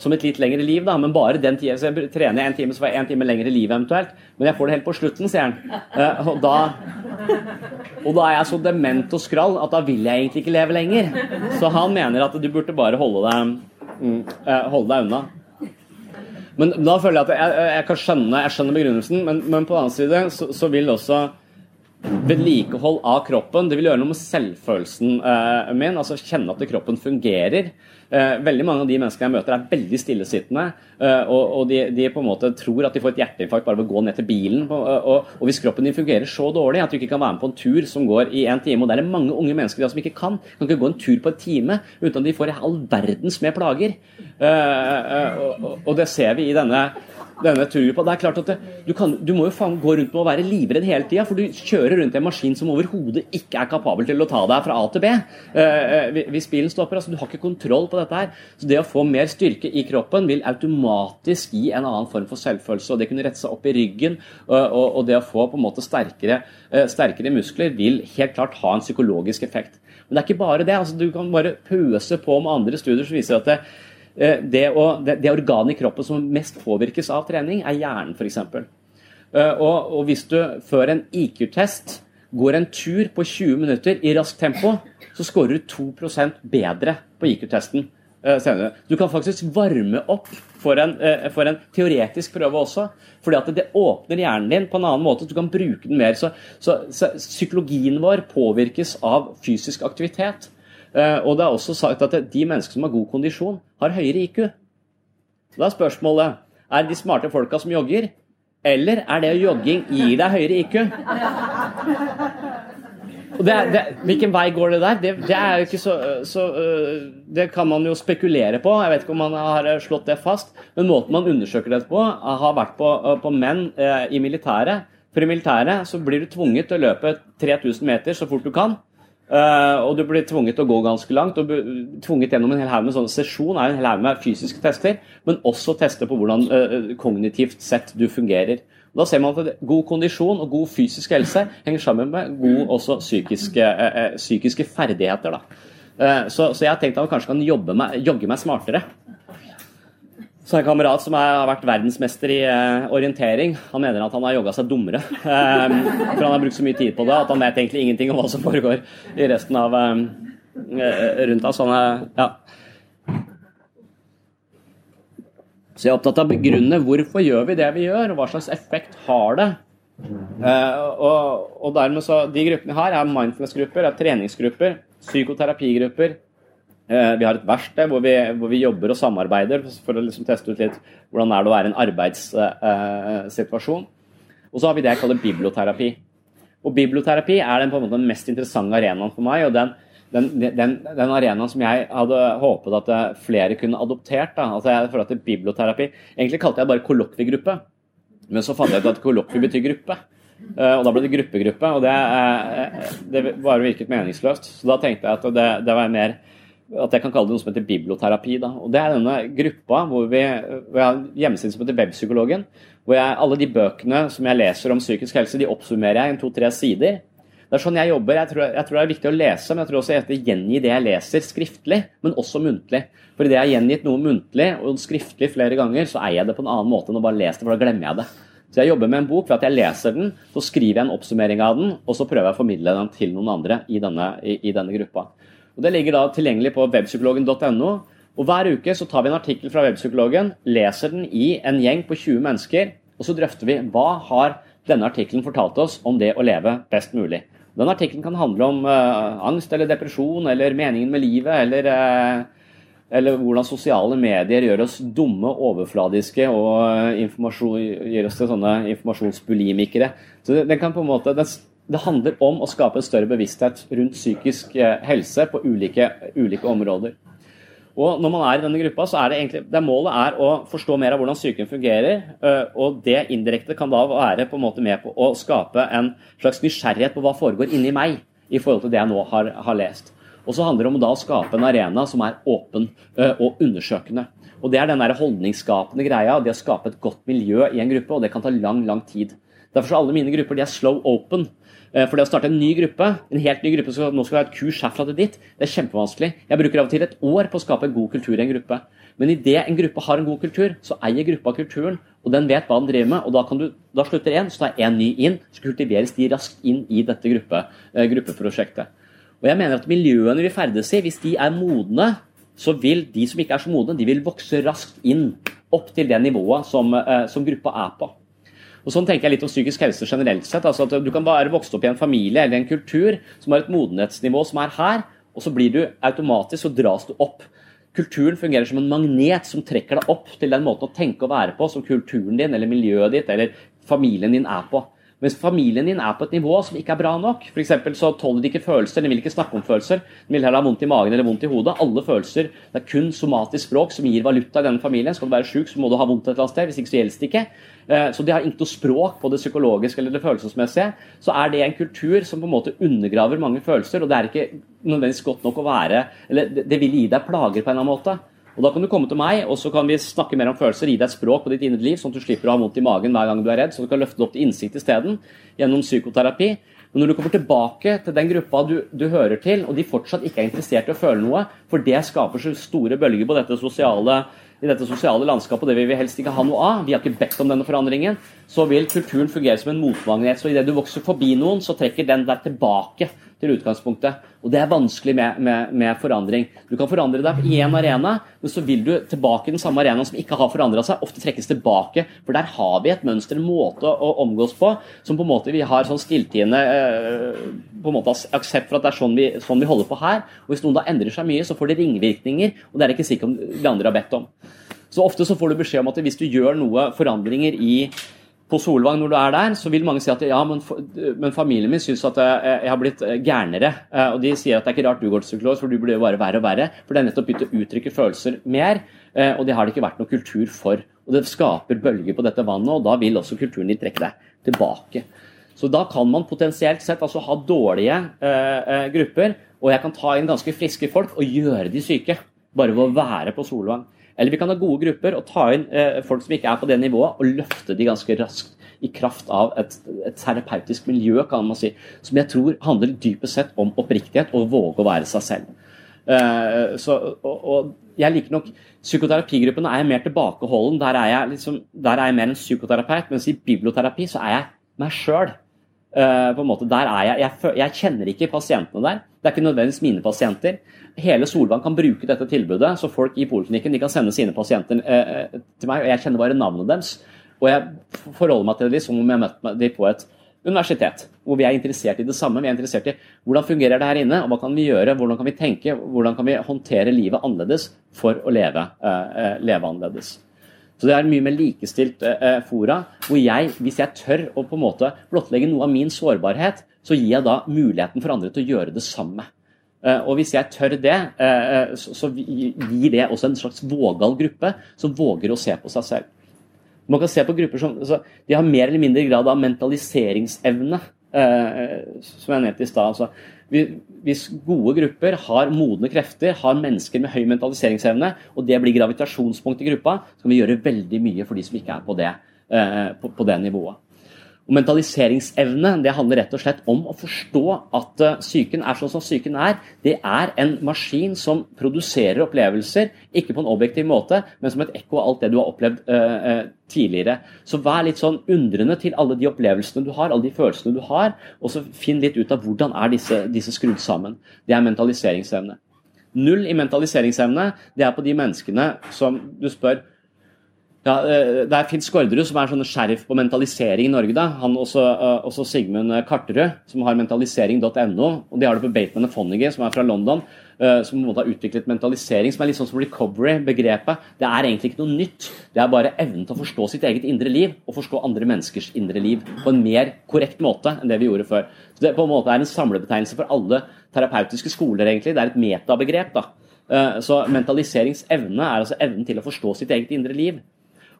som et litt lengre liv, da, men bare den tida. Så jeg trener en time, så får jeg en time lengre liv eventuelt. Men jeg får det helt på slutten, sier han. Uh, og, da, og da er jeg så dement og skrall at da vil jeg egentlig ikke leve lenger. Så han mener at du burde bare holde deg, mm, uh, holde deg unna. Men da føler jeg at jeg, jeg kan skjønne, jeg skjønner begrunnelsen, men, men på den annen side så, så, vil også vedlikehold av kroppen det vil gjøre noe med selvfølelsen eh, min. altså Kjenne at kroppen fungerer. Eh, veldig mange av de menneskene jeg møter, er veldig stillesittende. Eh, og, og de, de, på en måte tror at de får et hjerteinfarkt bare ved å gå ned til bilen. Og, og, og, hvis kroppen din fungerer så dårlig at du ikke kan være med på en tur som går i en time, og det er det mange unge mennesker som ikke kan, kan ikke gå en tur på en time uten at de får all verdens med plager. Eh, eh, og, det ser vi i denne denne turgruppa. Det er klart at det, du, kan, du, må jo faen gå rundt med å være livredd hele tida, for du kjører rundt i en maskin som overhodet ikke er kapabel til å ta deg fra A til B Eh, hvis bilen stopper. altså Du har ikke kontroll på dette her. Så det å få mer styrke i kroppen vil automatisk gi en annen form for selvfølelse. og Det kunne rette seg opp i ryggen, og, og, og, det å få på en måte sterkere, uh, sterkere muskler vil helt klart ha en psykologisk effekt. Men det er ikke bare det. altså Du kan bare pøse på med andre studier som viser at det, Eh, det, å, det, det organet i kroppen som mest påvirkes av trening, er hjernen f.eks. Eh, og, og hvis du før en IQ-test går en tur på 20 minutter i raskt tempo, så scorer du 2% bedre på IQ-testen eh, senere. Du kan faktisk varme opp for en, for en, teoretisk prøve også. fordi at det åpner hjernen din på en annen måte. Du kan bruke den mer. Så, så, så psykologien vår påvirkes av fysisk aktivitet. Eh, og det er også sagt at de mennesker som har god kondisjon, har høyere IQ. Så da er spørsmålet er de smarte folka som jogger, eller er det jogging gir deg høyere IQ? Det, det, hvilken vei går det der? Det, det er jo ikke så, så, øh, Det kan man jo spekulere på. Jeg vet ikke om man har slått det fast. Men måten man undersøker det på, har vært på, øh, på menn i militæret. For i militæret så blir du tvunget til å løpe 3000 meter så fort du kan. Uh, og du blir tvunget til å gå ganske langt. og Tvunget gjennom en hel haug med sånne sesjon er en hel haug med fysiske tester, men også tester på hvordan uh, kognitivt sett du fungerer. Og da ser man at God kondisjon og god fysisk helse henger sammen med gode også psykiske, uh, psykiske ferdigheter. Så, så, jeg har tenkt at man kanskje kan jobbe meg, jogge meg smartere. Så en kamerat som er, har vært verdensmester i eh, orientering, han mener at han har jogga seg dummere. Eh, for han har brukt så mye tid på det at han vet egentlig ingenting om hva som foregår i resten av eh, eh rundt ham. Sånn, ja. Så jeg er opptatt av å begrunne hvorfor gjør vi det vi gjør, og hva slags effekt har det. Eh, og, og dermed så, De gruppene her er mindfulness-grupper, er treningsgrupper, psykoterapigrupper, vi har et verksted hvor, hvor, vi jobber og samarbeider for å liksom teste ut litt hvordan er det å være i en arbeidssituasjon. Og så har vi det jeg kaller biblioterapi. Og Biblioterapi er den, måte, den mest interessante arenaen for meg. og den, den, den, den arenaen som jeg hadde håpet at eh, flere kunne adoptert. Da. Altså jeg føler at Biblioterapi Egentlig kalte jeg bare kollokviegruppe, men så fant jeg ut at kollokvie betyr gruppe. Eh, og da ble det gruppegruppe, og det, det bare virket meningsløst. Så da tenkte jeg at det, det var mer at jeg kan kalle det noe som heter biblioterapi. Da. Og Det er denne gruppa hvor vi, jeg har en hjemmeside som heter Webpsykologen. hvor jeg, Alle de bøkene som jeg leser om psykisk helse, de oppsummerer jeg i to-tre sider. Det er sånn jeg jobber. Jeg tror, jeg tror, det er viktig å lese, men jeg tror også jeg gjengi det jeg leser skriftlig, men også muntlig. For idet jeg har gjengitt noe muntlig og skriftlig flere ganger, så eier jeg det på en annen måte enn å bare lese det, for da glemmer jeg det. Så jeg jobber med en bok ved at jeg leser den, så skriver jeg en oppsummering av den, og så prøver jeg å formidle den til noen andre i denne, i, i denne gruppa. Og Det ligger da tilgjengelig på webpsykologen.no. Og Hver uke så tar vi en artikkel fra webpsykologen, leser den i en gjeng på 20 mennesker, og så drøfter vi hva har denne artikkelen fortalt oss om det å leve best mulig. Den artikkelen kan handle om uh, angst eller depresjon eller meningen med livet eller uh, eller hvordan sosiale medier gjør oss dumme, overfladiske og eh, gjør oss til sånne informasjonsbulimikere. Så den, det, kan på en måte, det, det, handler om å skape en større bevissthet rundt psykisk eh, helse på ulike, ulike, områder. Og Når man er i denne gruppa, så er det egentlig, det målet er å forstå mer av hvordan psyken fungerer. Eh, og Det indirekte kan da være på en måte med på å skape en slags nysgjerrighet på hva foregår inni meg i forhold til det jeg nå har, har lest. Og så handler det om å da skape en arena som er åpen og undersøkende. Og Det er den der holdningsskapende greia, det å skape et godt miljø i en gruppe. og Det kan ta lang lang tid. Derfor er alle mine grupper de er slow open. For det å starte en ny gruppe, en helt ny gruppe, så nå skal vi ha et kurs herfra til ditt, det er kjempevanskelig. Jeg bruker av og til et år på å skape en god kultur i en gruppe. Men idet en gruppe har en god kultur, så eier gruppa kulturen, og den vet hva den driver med. og Da, du, da slutter én, så tar én ny inn, så kultiveres de raskt inn i dette gruppe, gruppeprosjektet. Og jeg mener at miljøene vi ferdes i, hvis de er modne, så vil de som ikke er så modne, de vil vokse raskt inn opp til det nivået som, eh, som gruppa er på. Og Sånn tenker jeg litt om psykisk helse generelt sett. altså at Du kan være vokst opp i en familie eller en kultur som har et modenhetsnivå som er her, og så blir du automatisk, så dras du opp. Kulturen fungerer som en magnet som trekker deg opp til den måten å tenke og være på som kulturen din eller miljøet ditt eller familien din er på. Mens familien din er på et nivå som ikke er bra nok. For så tåler de ikke følelser, de vil ikke snakke om følelser. De vil heller ha vondt i magen eller vondt i hodet. Alle følelser. Det er kun somatisk språk som gir valuta i denne familien. Skal du være sjuk, så må du ha vondt et eller annet sted. Hvis ikke så gjelder det ikke. Eh, så de har ikke noe språk på det psykologiske eller det følelsesmessige. Så er det en kultur som på en måte undergraver mange følelser, og det er ikke nødvendigvis godt nok å være Eller det vil gi deg plager på en eller annen måte. Og Da kan du komme til meg, og så kan vi snakke mer om følelser, gi deg et språk på ditt indre liv, sånn at du slipper å ha vondt i magen hver gang du er redd, så du kan løfte det opp til innsikt isteden gjennom psykoterapi. Men når du kommer tilbake til den gruppa du, du, hører til, og de fortsatt ikke er interessert i å føle noe, for det skaper så store bølger på dette sosiale, i dette sosiale landskapet, og det vil vi helst ikke ha noe av, vi har ikke bedt om denne forandringen, så vil kulturen fungere som en motmagnet. Så idet du vokser forbi noen, så trekker den deg tilbake til utgangspunktet. Og det er vanskelig med, med, med, forandring. Du kan forandre deg i én arena, men så vil du tilbake i den samme arenaen som ikke har forandra seg, ofte trekkes tilbake. For der har vi et mønster, en måte å, omgås på, som på en måte vi har sånn stilltiende øh, på en måte aksept for at det er sånn vi, sånn vi, holder på her. Og hvis noen da endrer seg mye, så får det ringvirkninger, og det er det ikke sikkert om de andre har bedt om. Så ofte så får du beskjed om at hvis du gjør noe forandringer i på Solvang når du er der, så vil mange si at ja, men, men familien min syns at jeg, har blitt eh, gærnere. Eh, og de sier at det er ikke rart du går til psykolog, for du blir jo bare verre og verre. For det er nettopp begynt å uttrykke følelser mer, eh, og det har det ikke vært noe kultur for. Og det skaper bølger på dette vannet, og da vil også kulturen din trekke deg tilbake. Så da kan man potensielt sett altså ha dårlige eh, grupper, og jeg kan ta inn ganske friske folk og gjøre de syke. Bare ved å være på Solvang. Eller vi kan ha gode grupper og ta inn eh, folk som ikke er på det nivået, og løfte de ganske raskt i kraft av et, et, terapeutisk miljø, kan man si. Som jeg tror handler dypest sett om oppriktighet og våge å være seg selv. Eh, så, og, og, jeg liker nok Psykoterapigruppen er jeg mer tilbakeholden. Der er jeg, liksom, der er jeg mer en psykoterapeut. Mens i biblioterapi så er jeg meg sjøl. Uh, på en måte, der er jeg, jeg, jeg kjenner ikke pasientene der. Det er ikke nødvendigvis mine pasienter. Hele Solvang kan bruke dette tilbudet, så folk i poliklinikken kan sende sine pasienter uh, til meg. og Jeg kjenner bare navnet deres. Og jeg forholder meg til dem som om jeg møtte dem på et universitet, hvor vi er interessert i det samme. Vi er interessert i hvordan fungerer det her inne, og hva kan vi gjøre, hvordan kan vi tenke, hvordan kan vi håndtere livet annerledes for å leve, uh, leve annerledes. Så det er mye mer likestilt eh, fora, hvor jeg, hvis jeg tør å på en måte blottlegge noe av min sårbarhet, så gir jeg da muligheten for andre til å gjøre det samme. Eh, og hvis jeg tør det, så, så gir det også en slags vågal gruppe som våger å se på seg selv. Man kan se på grupper som altså, de har mer eller mindre grad av mentaliseringsevne. Eh, som jeg nevnte i stad. Altså, Hvis gode grupper har modne krefter, har mennesker med høy mentaliseringsevne, og det blir gravitasjonspunkt i gruppa, så kan vi gjøre veldig mye for de som ikke er på det, på, på det nivået. Og Mentaliseringsevne det handler rett og slett om å forstå at uh, psyken er sånn som psyken er. Det er en maskin som produserer opplevelser, ikke på en objektiv måte, men som et ekko av alt det du har opplevd uh, uh, tidligere. Så vær litt sånn undrende til alle de opplevelsene du har, alle de følelsene du har, og så finn litt ut av hvordan er disse, disse skrudd sammen. Det er mentaliseringsevne. Null i mentaliseringsevne, det er på de menneskene som du spør ja, eh, Det er Finn Skårderud som er sånn sheriff på mentalisering i Norge. da. Han også, uh, også Sigmund Karterud, som har mentalisering.no. og De har det på Bateman og Fonnigy, som er fra London. Som på en måte har utviklet mentalisering, som er litt sånn som recovery-begrepet. Det er egentlig ikke noe nytt. Det er bare evnen til å forstå sitt eget indre liv og forstå andre menneskers indre liv på en mer korrekt måte enn det vi gjorde før. Så Det på en måte er en samlebetegnelse for alle terapeutiske skoler, egentlig. Det er et metabegrep. da. Så mentaliseringsevne er altså evnen til å forstå sitt eget indre liv.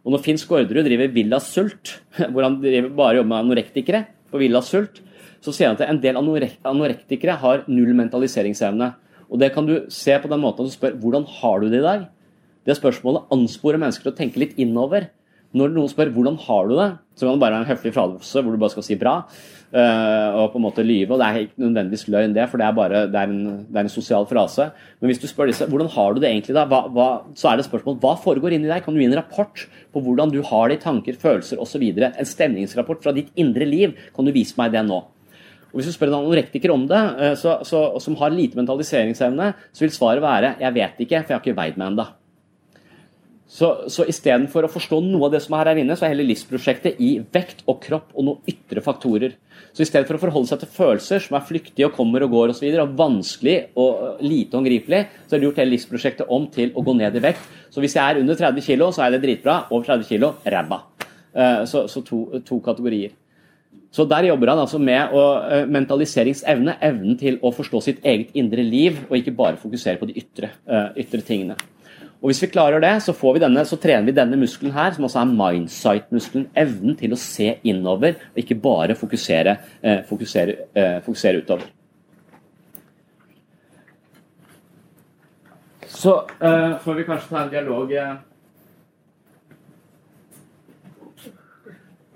Og når Finn Skårderud driver Villa Sult, hvor han driver bare jobber med anorektikere på Villa Sult, så sier han at en del anorektikere har null mentaliseringsevne. Og det kan du se på den måten at du spør hvordan har du det i dag? Det spørsmålet ansporer mennesker til å tenke litt innover. Når noen spør hvordan har du det, så kan det bare være en høflig fradelse hvor du bare skal si bra. Uh, og på en måte lyve. og Det er ikke nødvendigvis løgn, det, for det er bare det er en, det er en, sosial frase. Men hvis du spør disse hvordan har du det egentlig da, hva, hva, så er det spørsmål hva foregår inni deg? Kan du gi en rapport på hvordan du har det i tanker, følelser osv.? En stemningsrapport fra ditt indre liv. Kan du vise meg det nå? Og Hvis du spør en anorektiker om det, uh, så, så, som har lite mentaliseringsevne, så vil svaret være 'jeg vet ikke, for jeg har ikke veid meg ennå'. Så, så istedenfor å forstå noe av det som er her inne, så er hele livsprosjektet i vekt og kropp og noen ytre faktorer. Så i stedet for å forholde seg til følelser som er flyktige og kommer og går osv., og, så videre, og vanskelig og lite håndgripelig, så har du gjort hele livsprosjektet om til å gå ned i vekt. Så hvis jeg er under 30 kg, så er det dritbra. Over 30 kg ræva. Eh, så, så to, to, kategorier. Så der jobber han altså med å, eh, mentaliseringsevne, evnen til å forstå sitt eget indre liv, og ikke bare fokusere på de ytre, eh, ytre tingene. Og Hvis vi klarer det, så, denne, så trener vi denne muskelen her, som også er mindsight-muskelen. Evnen til å se innover, og ikke bare fokusere, eh, fokusere, eh, fokusere utover. Så eh, får vi kanskje ta en dialog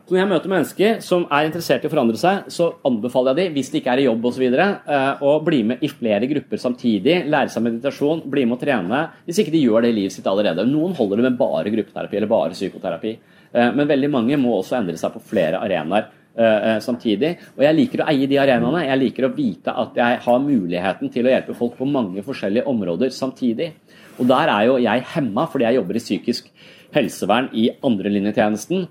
Så når jeg møter mennesker som er interessert i å forandre seg, så anbefaler jeg dem, hvis de ikke er i jobb osv., eh, å bli med i flere grupper samtidig. Lære seg meditasjon, bli med å trene. Hvis ikke de gjør det i livet sitt allerede. Noen holder det med bare gruppeterapi eller bare psykoterapi. Eh, men veldig mange må også endre seg på flere arenaer eh, samtidig. Og jeg liker å eie de arenaene. Jeg liker å vite at jeg har muligheten til å hjelpe folk på mange forskjellige områder samtidig. Og der er jo jeg hemma fordi jeg jobber i psykisk helsevern i andrelinjetjenesten.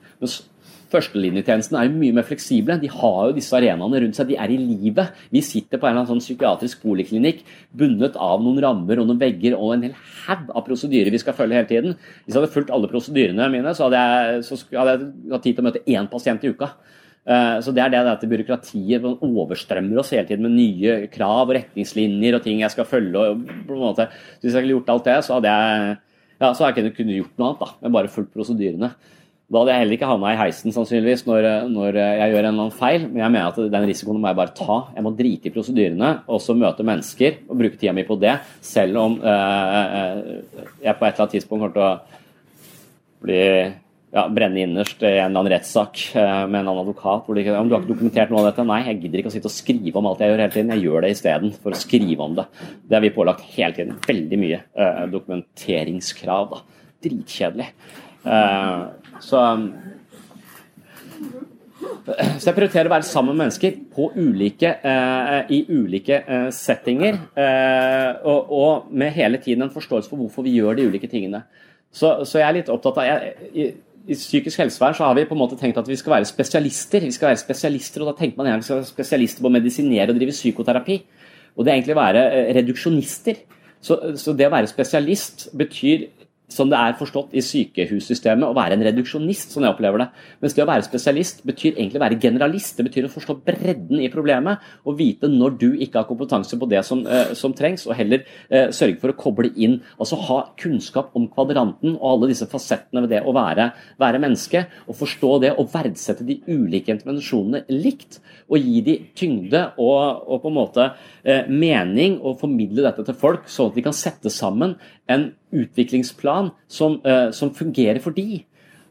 Førstelinjetjenesten er jo mye mer fleksible. De har jo disse arenaene rundt seg. De er i livet. Vi sitter på en eller annen sånn psykiatrisk poliklinikk bundet av noen rammer og noen vegger og en hel haug av prosedyrer vi skal følge hele tiden. Hvis jeg hadde fulgt alle prosedyrene mine, så hadde jeg, så hadde jeg hatt tid til å møte én pasient i uka. Eh, så Det er det at byråkratiet overstrømmer oss hele tiden med nye krav og retningslinjer og ting jeg skal følge. og på en måte, Hvis jeg hadde gjort alt det, så hadde jeg ja, så hadde jeg kunnet gjort noe annet, da, men bare fulgt prosedyrene. Da hadde jeg heller ikke havna i heisen sannsynligvis når, når, jeg gjør en eller annen feil, men jeg mener at den risikoen må jeg bare ta. Jeg må drite i prosedyrene og så møte mennesker og bruke tida mi på det, selv om eh, jeg på et eller annet tidspunkt kommer til å bli ja, brenne innerst i en eller annen rettssak med en annen advokat. Hvor de, om du har ikke dokumentert noe av dette? Nei, jeg gidder ikke å sitte og skrive om alt jeg gjør hele tiden. Jeg gjør det isteden for å skrive om det. Det har vi pålagt hele tiden. Veldig mye eh, dokumenteringskrav. da. Dritkjedelig. Uh, så, så jeg prioriterer å være sammen med mennesker på ulike, uh, i ulike uh, settinger. Og, og, med hele tiden en forståelse for hvorfor vi gjør de ulike tingene. Så, så jeg er litt opptatt av jeg, i, i, psykisk helsevern så har vi på en måte tenkt at vi skal være spesialister. Vi skal være spesialister, og Da tenker man gjerne vi skal være spesialister på å medisinere og drive psykoterapi. Og det er egentlig å være reduksjonister. Så, så det å være spesialist betyr som det er forstått i sykehussystemet, å være en reduksjonist, sånn jeg opplever det. Mens det å være spesialist betyr egentlig å være generalist. Det betyr å forstå bredden i problemet og vite når du ikke har kompetanse på det som, eh, som trengs, og heller eh, sørge for å koble inn. Altså ha kunnskap om kvadranten og alle disse fasettene ved det å være, være menneske. Og forstå det og verdsette de ulike intervensjonene likt. Og gi de tyngde og, og på en måte eh, mening, og formidle dette til folk, sånn at de kan sette sammen en utviklingsplan som, uh, som fungerer for de.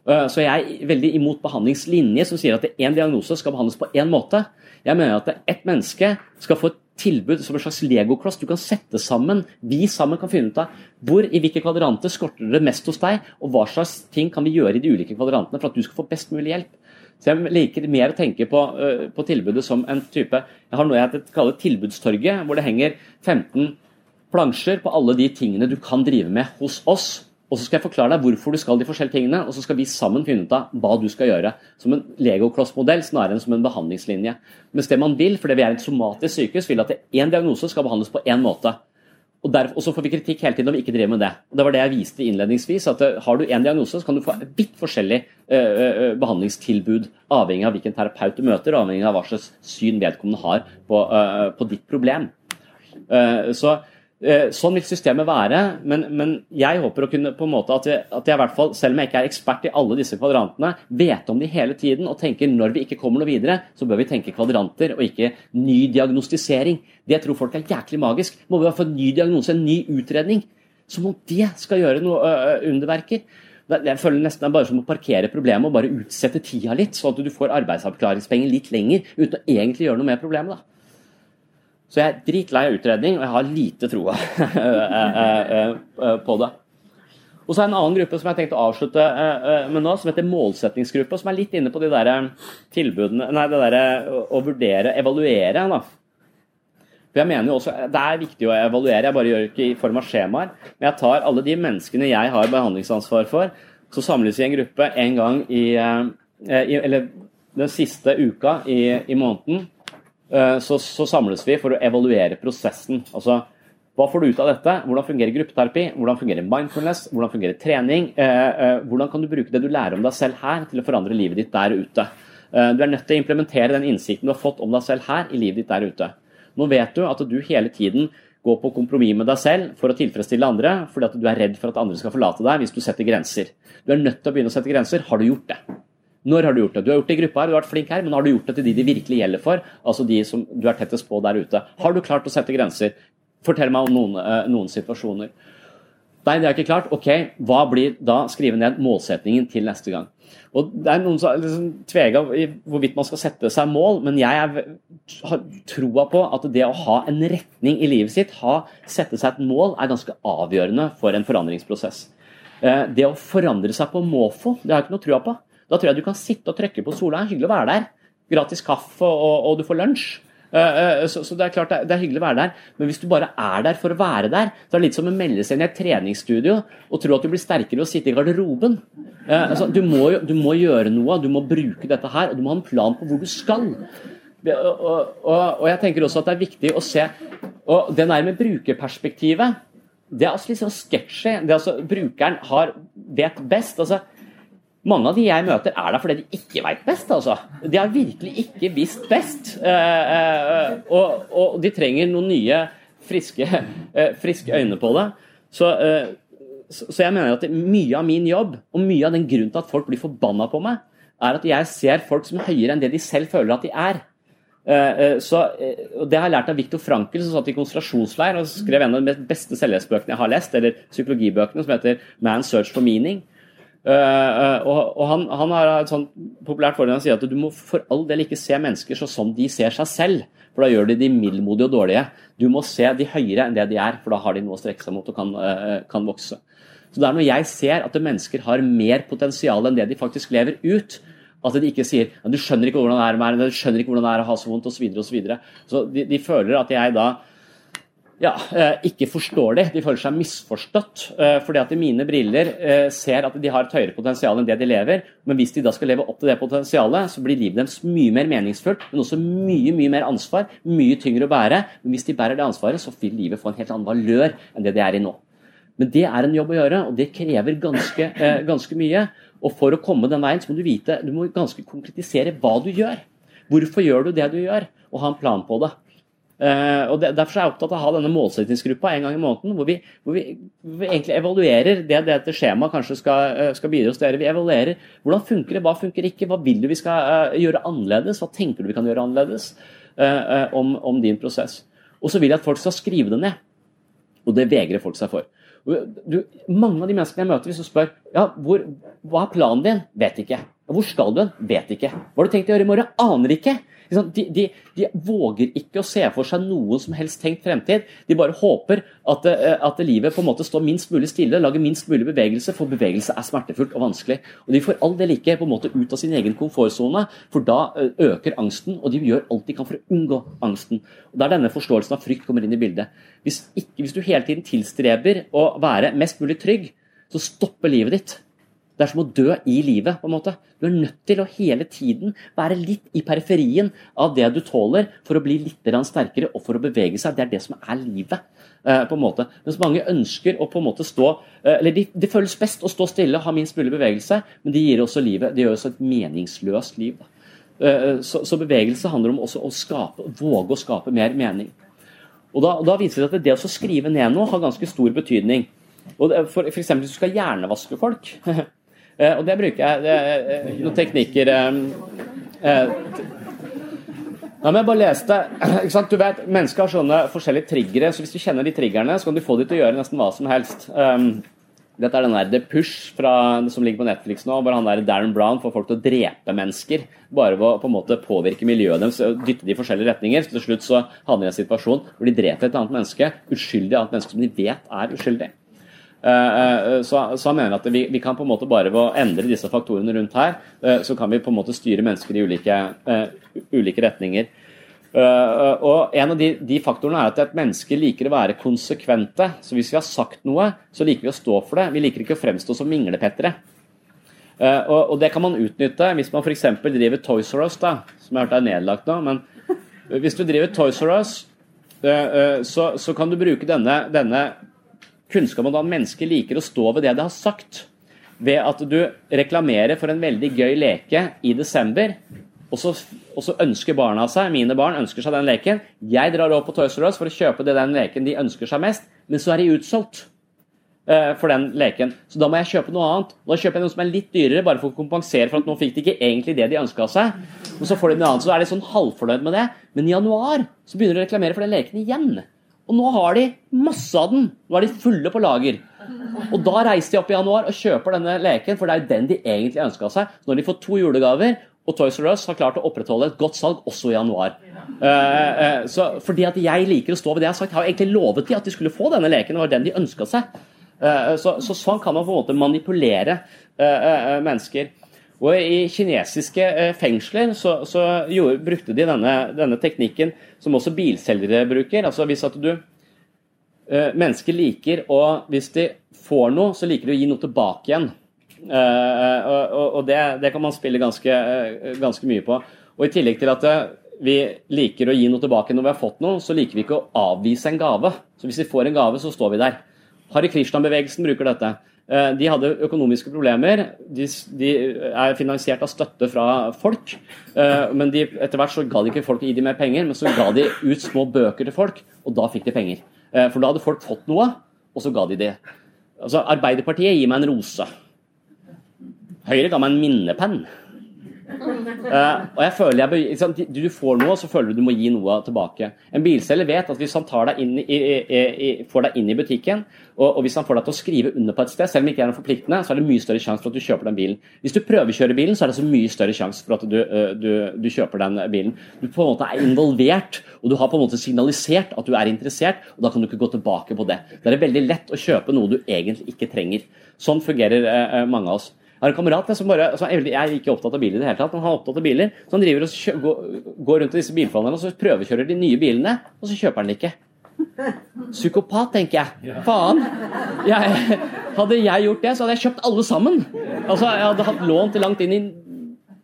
Uh, så jeg er veldig imot behandlingslinje som sier at én diagnose skal behandles på én måte. Jeg mener at ett menneske skal få et tilbud som en slags legokloss du kan sette sammen. Vi sammen kan finne ut av hvor i hvilke kvadranter skorter det mest hos deg, og hva slags ting kan vi gjøre i de ulike kvadrantene for at du skal få best mulig hjelp. Så Jeg liker mer å tenke på, uh, på tilbudet som en type Jeg har noe jeg kaller tilbudstorget, hvor det henger 15 plansjer på alle de tingene du kan drive med hos oss. Og så skal jeg forklare deg hvorfor du skal de forskjellige tingene, og så skal vi sammen finne ut av hva du skal gjøre. Som en legoklossmodell snarere enn som en behandlingslinje. Mens det man vil, fordi vi er et somatisk sykehus, vil at én diagnose skal behandles på én måte. Og, der, og, så får vi kritikk hele tiden når vi ikke driver med det. Og Det var det jeg viste innledningsvis. at uh, Har du én diagnose, så kan du få vidt forskjellig uh, uh, behandlingstilbud. Avhengig av hvilken terapeut du møter, avhengig av hva slags syn vedkommende har på, på ditt problem. så Eh, sånn vil systemet være, men, men, jeg håper å kunne på en måte at jeg, at jeg, i hvert fall, selv om jeg ikke er ekspert i alle disse kvadrantene, vet om de hele tiden og tenker når vi ikke kommer noe videre, så bør vi tenke kvadranter og ikke ny diagnostisering. Det tror folk er jæklig magisk. Må vi ha fått ny diagnose, en ny utredning? Som om det skal gjøre noe underverker. Jeg føler nesten det er bare som å parkere problemet og bare utsette tida litt, sånn at du får arbeidsavklaringspenger litt lenger uten å egentlig gjøre noe med problemet. da. Så jeg er dritlei av utredning, og jeg har lite troa eh, eh, eh, på det. Og så er det en annen gruppe som jeg har tenkt å avslutte med nå, som heter målsettingsgruppa, som er litt inne på de der tilbudene Nei, det derre å vurdere, evaluere, da. For jeg mener jo også, Det er viktig å evaluere, jeg bare gjør det ikke i form av skjemaer. Men jeg tar alle de menneskene jeg har behandlingsansvar for, så samles vi i en gruppe en gang i, Eller den siste uka i, i måneden. Eh, så, så, samles vi for å evaluere prosessen. Altså, hva får du ut av dette? Hvordan fungerer gruppeterapi? Hvordan fungerer mindfulness? Hvordan fungerer trening? Eh, eh, hvordan kan du bruke det du lærer om deg selv her, til å forandre livet ditt der ute? Du er nødt til å implementere den innsikten du har fått om deg selv her, i livet ditt der ute. Nå vet du at du hele tiden går på kompromiss med deg selv for å tilfredsstille andre, fordi at du er redd for at andre skal forlate deg hvis du setter grenser. Du er nødt til å begynne å sette grenser. Har du gjort det? Når har du gjort det? Du har gjort det i gruppa her, du har vært flink her, men har du gjort det til de det virkelig gjelder for? Altså de som du er tettest på der ute. Har du klart å sette grenser? Fortell meg om noen, uh, noen situasjoner. Nei, det er ikke klart. Ok, hva blir da? Skrive ned målsetningen til neste gang. Og Det er noen som liksom tveger i hvorvidt man skal sette seg mål, men jeg har troa på at det å ha en retning i livet sitt, ha, sette seg et mål, er ganske avgjørende for en forandringsprosess. Uh, det å forandre seg på måfå, det har jeg ikke noe trua på. Da tror jeg du kan sitte og trykke på Sola. Det er hyggelig å være der. Gratis kaffe, og, og du får lunsj. Uh, så, så, det er klart det er, er, hyggelig å være der, men hvis du bare er der for å være der, så er det litt som å melde seg inn i et treningsstudio og tro at du blir sterkere ved å sitte i garderoben. Uh, altså, du, må, du, må, gjøre noe, du må bruke dette her, og du må ha en plan på hvor du skal. Og, og, og jeg tenker også at det er viktig å se og Det der med brukerperspektivet, det er altså litt sånn sketsjy. Altså, brukeren har, vet best. altså mange av de jeg møter, er der fordi de ikke veit best. altså. De har virkelig ikke visst best. Eh, eh, og, og, de trenger noen nye, friske, eh, friske øyne på det. Så, så, jeg mener at mye av min jobb, og mye av den grunnen til at folk blir forbanna på meg, er at jeg ser folk som er høyere enn det de selv føler at de er. Så, det har jeg lært av Viktor Frankel, som satt i konsentrasjonsleir og skrev en av de beste selvhetsbøkene jeg har lest, eller psykologibøkene, som heter 'Man's Search for Meaning'. Uh, og, og han, han, har et sånt populært forhold han sier at du må for all del ikke se mennesker så som de ser seg selv, for da gjør de de middelmodige og dårlige. Du må se de høyere enn det de er, for da har de noe å strekke seg mot og kan, uh, kan vokse. Så det er når jeg ser at mennesker har mer potensial enn det de faktisk lever ut, at de ikke sier du skjønner ikke hvordan det er, du skjønner ikke hvordan det er å ha så vondt osv. Så, videre, og så, videre. så de, de føler at jeg da ja, eh, ikke forstår de. De føler seg misforstått. Eh, fordi at de mine briller eh, ser at de har et høyere potensial enn det de lever. Men hvis de da skal leve opp til det potensialet, så blir livet deres mye mer meningsfullt, men også mye mye mer ansvar. Mye tyngre å bære. Men hvis de bærer det ansvaret, så vil livet få en helt annen valør enn det det er i nå. Men det er en jobb å gjøre, og det krever ganske, ganske mye. Og for å komme den veien, så må du vite, du må ganske konkretisere hva du gjør. Hvorfor gjør du det du gjør, og ha en plan på det. Eh, og Derfor er jeg opptatt av å ha denne målsettingsgruppa en gang i måneden, hvor vi, hvor vi, hvor vi egentlig evaluerer det dette skjemaet kanskje skal, eh, skal bidra å gjøre. Vi evaluerer hvordan funker det, hva funker ikke, hva vil du vi skal uh, gjøre annerledes, hva tenker du vi kan gjøre annerledes om, om din prosess. Og så vil jeg at folk skal skrive det ned. Og det vegrer folk seg for. Du, mange av de menneskene jeg møter, hvis du spør ja, hvor, hva er planen din, vet ikke. Hvor skal du hen, vet ikke. Hva har du tenkt å gjøre i morgen, aner ikke. De, de, de, våger ikke å se for seg noen som helst tenkt fremtid. De bare håper at, eh, at, livet på en måte står minst mulig stille, lager minst mulig bevegelse, for bevegelse er smertefullt og vanskelig. Og De får all del ikke på en måte ut av sin egen komfortsone, for da eh, øker angsten, og de gjør alt de kan for å unngå angsten. Og er denne forståelsen av frykt kommer inn i bildet. Hvis, ikke, hvis du hele tiden tilstreber å være mest mulig trygg, så stopper livet ditt. Det er som å dø i livet. på en måte. Du er nødt til å hele tiden være litt i periferien av det du tåler, for å bli litt sterkere og for å bevege seg. Det er det som er livet. Eh, på en måte. Mens mange ønsker å på en måte stå eh, eller Det de føles best å stå stille og ha minst mulig bevegelse, men det gir også livet, det gjør også et meningsløst liv. Eh, så, så, bevegelse handler om også å skape, våge å skape mer mening. Og Da, da viser det at det å skrive ned noe har ganske stor betydning. Og for, for eksempel, Hvis du skal hjernevaske folk og det bruker jeg det, eh, noen teknikker eh, ja, men jeg bare leste, ikke sant? Du vet, Mennesker har sånne forskjellige triggere, så hvis du kjenner de triggerne, så kan du få de til å gjøre nesten hva som helst. Um, dette er den der The Push fra, som ligger på Netflix nå, hvor han der Darren Brown får folk til å drepe mennesker. Bare ved å på en måte påvirke miljøet deres og dytte de i forskjellige retninger. Så til slutt så havner de i en situasjon hvor de dreper et annet menneske, uskyldig annet menneske som de vet er uskyldig. Eh, eh, så, så han mener at vi, kan på en måte bare ved å endre disse faktorene rundt her, eh, så kan vi på en måte styre mennesker i ulike, ulike retninger. og En av de, de, faktorene er at et menneske liker å være konsekvente. Så hvis vi har sagt noe, så liker vi å stå for det. Vi liker ikke å fremstå som minglepettere. Og det kan man utnytte hvis man f.eks. driver Toys R Us, da, som jeg har hørt er nedlagt nå. Men hvis du driver Toys R Us, så, så kan du bruke denne, denne kunnskap om at mennesker liker å stå ved det de har sagt. Ved at du reklamerer for en veldig gøy leke i desember, og så, og så, ønsker barna seg, mine barn ønsker seg den leken. Jeg drar opp på Toys R Us for å kjøpe det den leken de ønsker seg mest, men så er de utsolgt uh, for den leken. Så da må jeg kjøpe noe annet. Da kjøper jeg noe som er litt dyrere, bare for å kompensere for at nå fikk de ikke egentlig det de ønska seg. Og så får de noe annet, så er de sånn halvfornøyd med det. Men i januar så begynner de å reklamere for den leken igjen. Og nå har de masse av den. Nå er de fulle på lager. Og da reiser de opp i januar og kjøper denne leken, for det er jo den de egentlig ønska seg. Når de får to julegaver, og Toys R Us har klart å opprettholde et godt salg også i januar. Uh, uh, fordi at jeg liker å stå ved det jeg har sagt, Jeg har jo egentlig lovet de at de skulle få denne leken. Det var den de ønska seg. Uh, så, så, sånn kan man på en måte manipulere mennesker. Og I kinesiske fengsler så, så gjorde, brukte de denne, denne, teknikken som også bilselgere bruker. altså hvis at du Mennesker liker å Hvis de får noe, så liker de å gi noe tilbake igjen. og, og det, det, kan man spille ganske, ganske, mye på. Og I tillegg til at vi liker å gi noe tilbake når vi har fått noe, så liker vi ikke å avvise en gave. Så hvis vi får en gave, så står vi der. Hare Krishna-bevegelsen bruker dette. Eh, de hadde økonomiske problemer. De, de, er finansiert av støtte fra folk. Eh, men etter hvert så ga de ikke folk å gi dem mer penger, men så ga de ut små bøker til folk, og da fikk de penger. Eh, for da hadde folk fått noe, og så ga de det. Altså, Arbeiderpartiet gir meg en rose. Høyre ga meg en minnepenn. Uh, og jeg føler jeg, liksom, Du får noe, så føler du du må gi noe tilbake. En bilselger vet at hvis han deg i, i, i, får deg inn i butikken, og, og, hvis han får deg til å skrive under på et sted, selv om det ikke er noe forpliktende, så er det mye større sjanse for at du kjøper den bilen. Hvis du prøvekjører bilen, så er det så mye større sjanse for at du, uh, du, du, kjøper den bilen. Du på en måte er involvert, og du har på en måte signalisert at du er interessert, og da kan du ikke gå tilbake på det. Da er det veldig lett å kjøpe noe du egentlig ikke trenger. Sånn fungerer uh, mange av oss. Jeg har en kamerat som bare, altså jeg er ikke opptatt av biler i det hele tatt, men han er opptatt av biler. Så han driver og kjø, går, går, rundt i disse bilforhandlerne og så prøvekjører de nye bilene, og så kjøper han ikke. Psykopat, tenker jeg. Faen. Jeg, hadde jeg gjort det, så hadde jeg kjøpt alle sammen. Altså, Jeg hadde hatt lån til langt inn i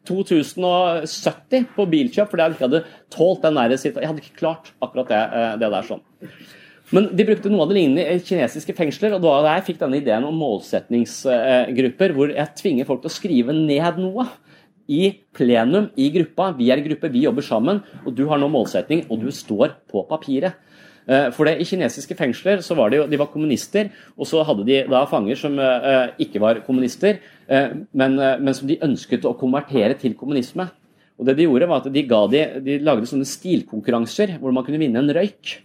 2070 på bilkjøp fordi jeg ikke hadde tålt den der Jeg hadde ikke klart akkurat det, eh, det der sånn. Men de brukte noe av det lignende i kinesiske fengsler, og da jeg fikk denne ideen om målsetningsgrupper, hvor jeg tvinger folk til å skrive ned noe i plenum i gruppa. Vi er gruppe, vi jobber sammen, og du har nå målsetning, og du står på papiret. Eh, for det, I kinesiske fengsler så var det jo, de var kommunister, og så hadde de da fanger som uh, ikke var kommunister, uh, men, uh, men, som de ønsket å konvertere til kommunisme. Og det De gjorde var at de, de, de lagde sånne stilkonkurranser hvor man kunne vinne en røyk.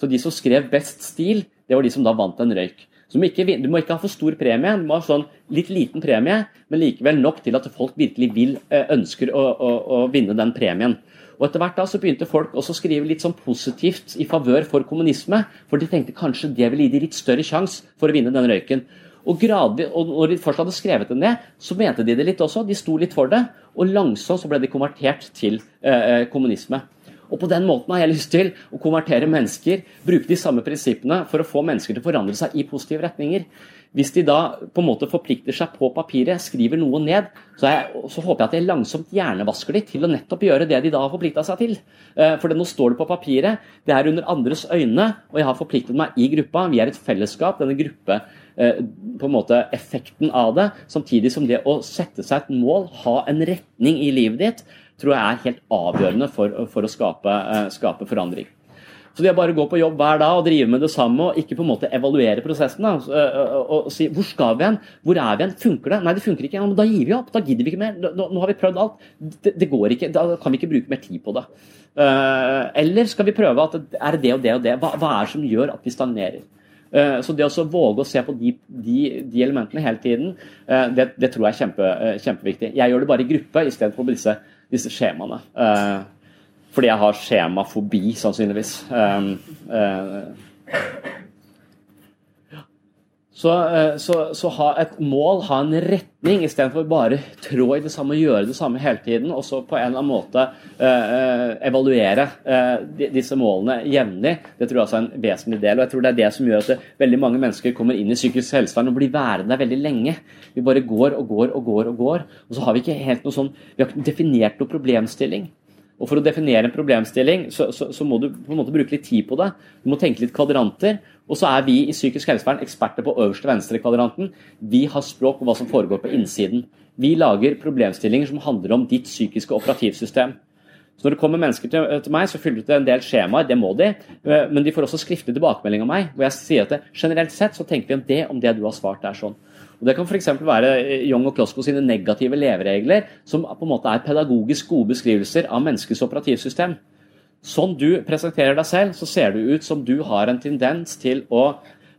Så de som skrev best stil, det var de som da vant en røyk. Så du må, ikke, du må ikke ha for stor premie, du må ha sånn litt liten premie, men likevel nok til at folk virkelig vil, ønsker å, å, å vinne den premien. Og Etter hvert da så begynte folk også å skrive litt sånn positivt i favør for kommunisme, for de tenkte kanskje det ville gi de litt større sjanse for å vinne den røyken. Og, gradvis, og når de først hadde skrevet det ned, så mente de det litt også. De sto litt for det. Og langsomt så ble de konvertert til eh, eh kommunisme. Og på den måten har jeg lyst til å konvertere mennesker, bruke de samme prinsippene for å få mennesker til å forandre seg i positive retninger. Hvis de da på en måte forplikter seg på papiret, skriver noe ned, så, jeg, så håper jeg at jeg langsomt hjernevasker de til å nettopp gjøre det de da har forplikta seg til. Eh, for nå står det på papiret, det er under andres øyne, og jeg har forpliktet meg i gruppa. Vi er et fellesskap. Denne gruppe eh, på en måte effekten av det, samtidig som det å sette seg et mål, ha en retning i livet ditt, tror jeg er helt avgjørende for, for å skape, eh, skape forandring. Så det å bare gå på jobb hver dag og drive med det samme og ikke på en måte evaluere prosessen da, og, og, si hvor skal vi hen, hvor er vi hen, funker det? Nei, det funker ikke. Ja, men da gir vi opp. Da gidder vi ikke mer. Nå, nå har vi prøvd alt. Det, det, går ikke. Da kan vi ikke bruke mer tid på det. Eller skal vi prøve at det er det og det og det? Hva, hva er det som gjør at vi stagnerer? Uh, så det å våge å se på de, de, de elementene hele tiden, uh, det, det, tror jeg er kjempe, kjempeviktig. Jeg gjør det bare i gruppe istedenfor på disse, disse skjemaene. Fordi jeg har skjemafobi, sannsynligvis. Så, uh, så, så, ha et mål, ha en retning, istedenfor bare trå i det samme og gjøre det samme hele tiden. Og så på en eller annen måte eh, evaluere disse målene jevnlig. Det tror jeg også er en vesentlig del. Og jeg tror det er det som gjør at det, veldig mange mennesker kommer inn i psykisk helsevern og blir værende veldig lenge. Vi bare går og går og går og går. Og så har vi ikke helt noe sånn, vi har ikke definert noe problemstilling. Og For å definere en problemstilling så, så, så, må du på en måte bruke litt tid på det. Du må tenke litt kvadranter. Og så er vi i psykisk helsevern eksperter på øverste venstre kvadranten. Vi har språk på hva som foregår på innsiden. Vi lager problemstillinger som handler om ditt psykiske operativsystem. Så Når det kommer mennesker til, til meg, så fyller de ut en del skjemaer, det må de. Eh, men de får også skriftlig tilbakemelding av meg, hvor jeg sier at det, generelt sett så tenker vi om det om det du har svart er sånn. Og Det kan f.eks. være eh, Young og Klosko sine negative leveregler, som på en måte er pedagogisk gode beskrivelser av menneskets operativsystem. Sånn du presenterer deg selv, så ser det ut som du har en tendens til å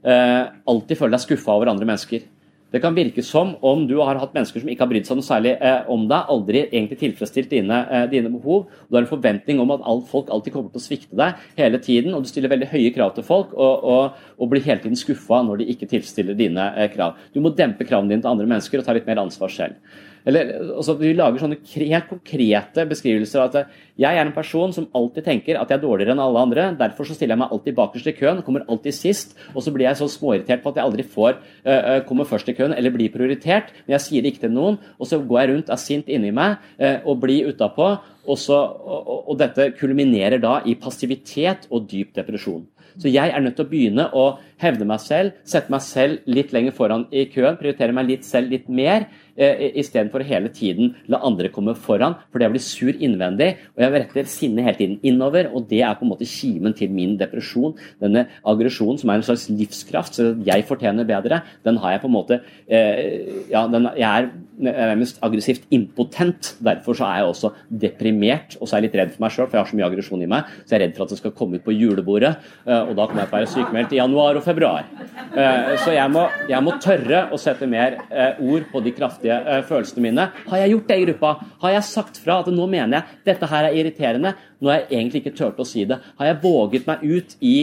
eh, alltid føle deg skuffa over andre mennesker. Det kan virke som om du har hatt mennesker som ikke har brydd seg noe særlig eh, om deg, aldri egentlig tilfredsstilt dine, eh, dine, behov. Du har en forventning om at alt, folk alltid kommer til å svikte deg hele tiden, og du stiller veldig høye krav til folk og, og, og blir hele tiden skuffa når de ikke tilfredsstiller dine eh, krav. Du må dempe kravene dine til andre mennesker og ta litt mer ansvar selv. Eller, altså, Vi lager sånne helt konkrete beskrivelser av at jeg er en person som alltid tenker at jeg er dårligere enn alle andre. Derfor så stiller jeg meg alltid bakerst i køen, kommer alltid sist. Og så blir jeg så småirritert på at jeg aldri får uh, komme først i køen eller bli prioritert. Men jeg sier det ikke til noen, og så går jeg rundt, er sint inni meg uh, og blir utapå. Og, så, og, og dette kulminerer da i passivitet og dyp depresjon. Så jeg er nødt til å begynne å hevde meg selv, sette meg selv litt lenger foran i køen, prioritere meg litt selv litt mer, eh, istedenfor hele tiden la andre komme foran, for det blir sur innvendig. Og jeg retter sinnet hele tiden innover, og det er på en måte kimen til min depresjon. Denne aggresjonen som er en slags livskraft, så jeg fortjener bedre, den har jeg på en måte eh, Ja, den, jeg er nærmest aggressivt impotent. Derfor så er jeg også deprimert, og så er jeg litt redd for meg sjøl, for jeg har så mye aggresjon i meg. Så jeg er redd for at det skal komme ut på julebordet, eh, og da kommer jeg til å være sykemeldt i januar og februar. Eh, så jeg må, jeg må tørre å sette mer eh, ord på de kraftige eh, følelsene mine. Har jeg gjort det i gruppa? Har jeg sagt fra at nå mener jeg dette her er irriterende? Nå har jeg egentlig ikke turt å si det. Har jeg våget meg ut, i,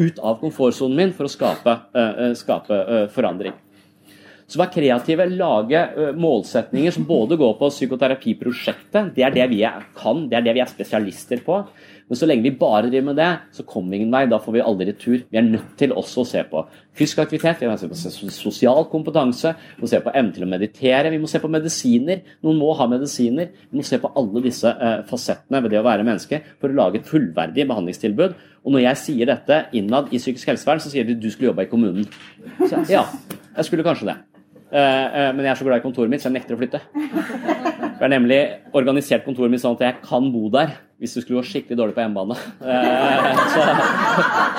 ut av komfortsonen min for å skape, skape forandring? Så vær kreative, lage målsetninger som både går på psykoterapiprosjektet, det er det vi kan, det er det vi er spesialister på. Men så lenge vi bare driver med det, så kommer vi ingen vei. Da får vi aldri retur. Vi er nødt til også å se på fysisk aktivitet, vi må se på sosial kompetanse, vi må se på evnen til å meditere, vi må se på medisiner. Noen må ha medisiner. Vi må se på alle disse uh, fasettene ved det å være menneske for å lage et fullverdig behandlingstilbud. Og når jeg sier dette innad i psykisk helsevern, så sier de du skulle jobba i kommunen. Så, ja, jeg skulle kanskje det. Uh, uh, men jeg er så glad i kontoret mitt, så jeg nekter å flytte. Jeg har nemlig organisert kontoret mitt sånn at jeg kan bo der hvis du skulle gå skikkelig dårlig på hjemmebane. Eh, så,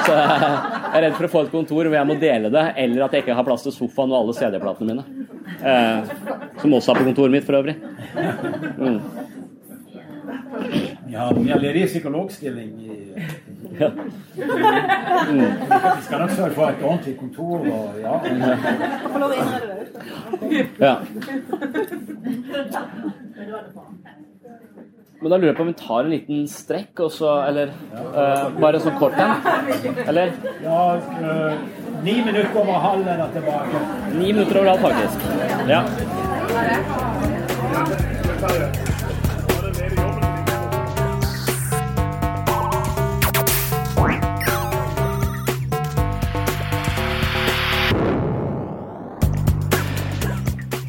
så, jeg er redd for å få et kontor hvor jeg må dele det, eller at jeg ikke har plass til sofaen og alle CD-platene mine. Eh, som også er på kontoret mitt, for øvrig. Mm. Ja, vi har ledig psykologstilling i ja. Mm. Vi skal nok sørge for et ordentlig kontor og ja. ja. Men da lurer jeg på om vi tar en liten strekk, og så Eller uh, bare sånn kort en? Eller? Ja, uh, ni minutter over halv er tilbake. Ni minutter over halv, faktisk. Ja.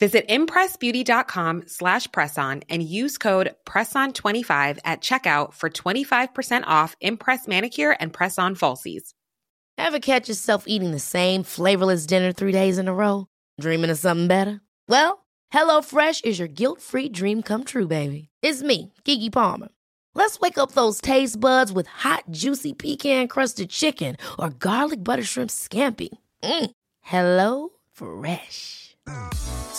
Visit impressbeauty.com slash presson and use code PRESSON25 at checkout for 25% off Impress Manicure and Press-On Falsies. Ever catch yourself eating the same flavorless dinner three days in a row? Dreaming of something better? Well, HelloFresh is your guilt-free dream come true, baby. It's me, Gigi Palmer. Let's wake up those taste buds with hot, juicy pecan-crusted chicken or garlic butter shrimp scampi. Mm. Hello Fresh.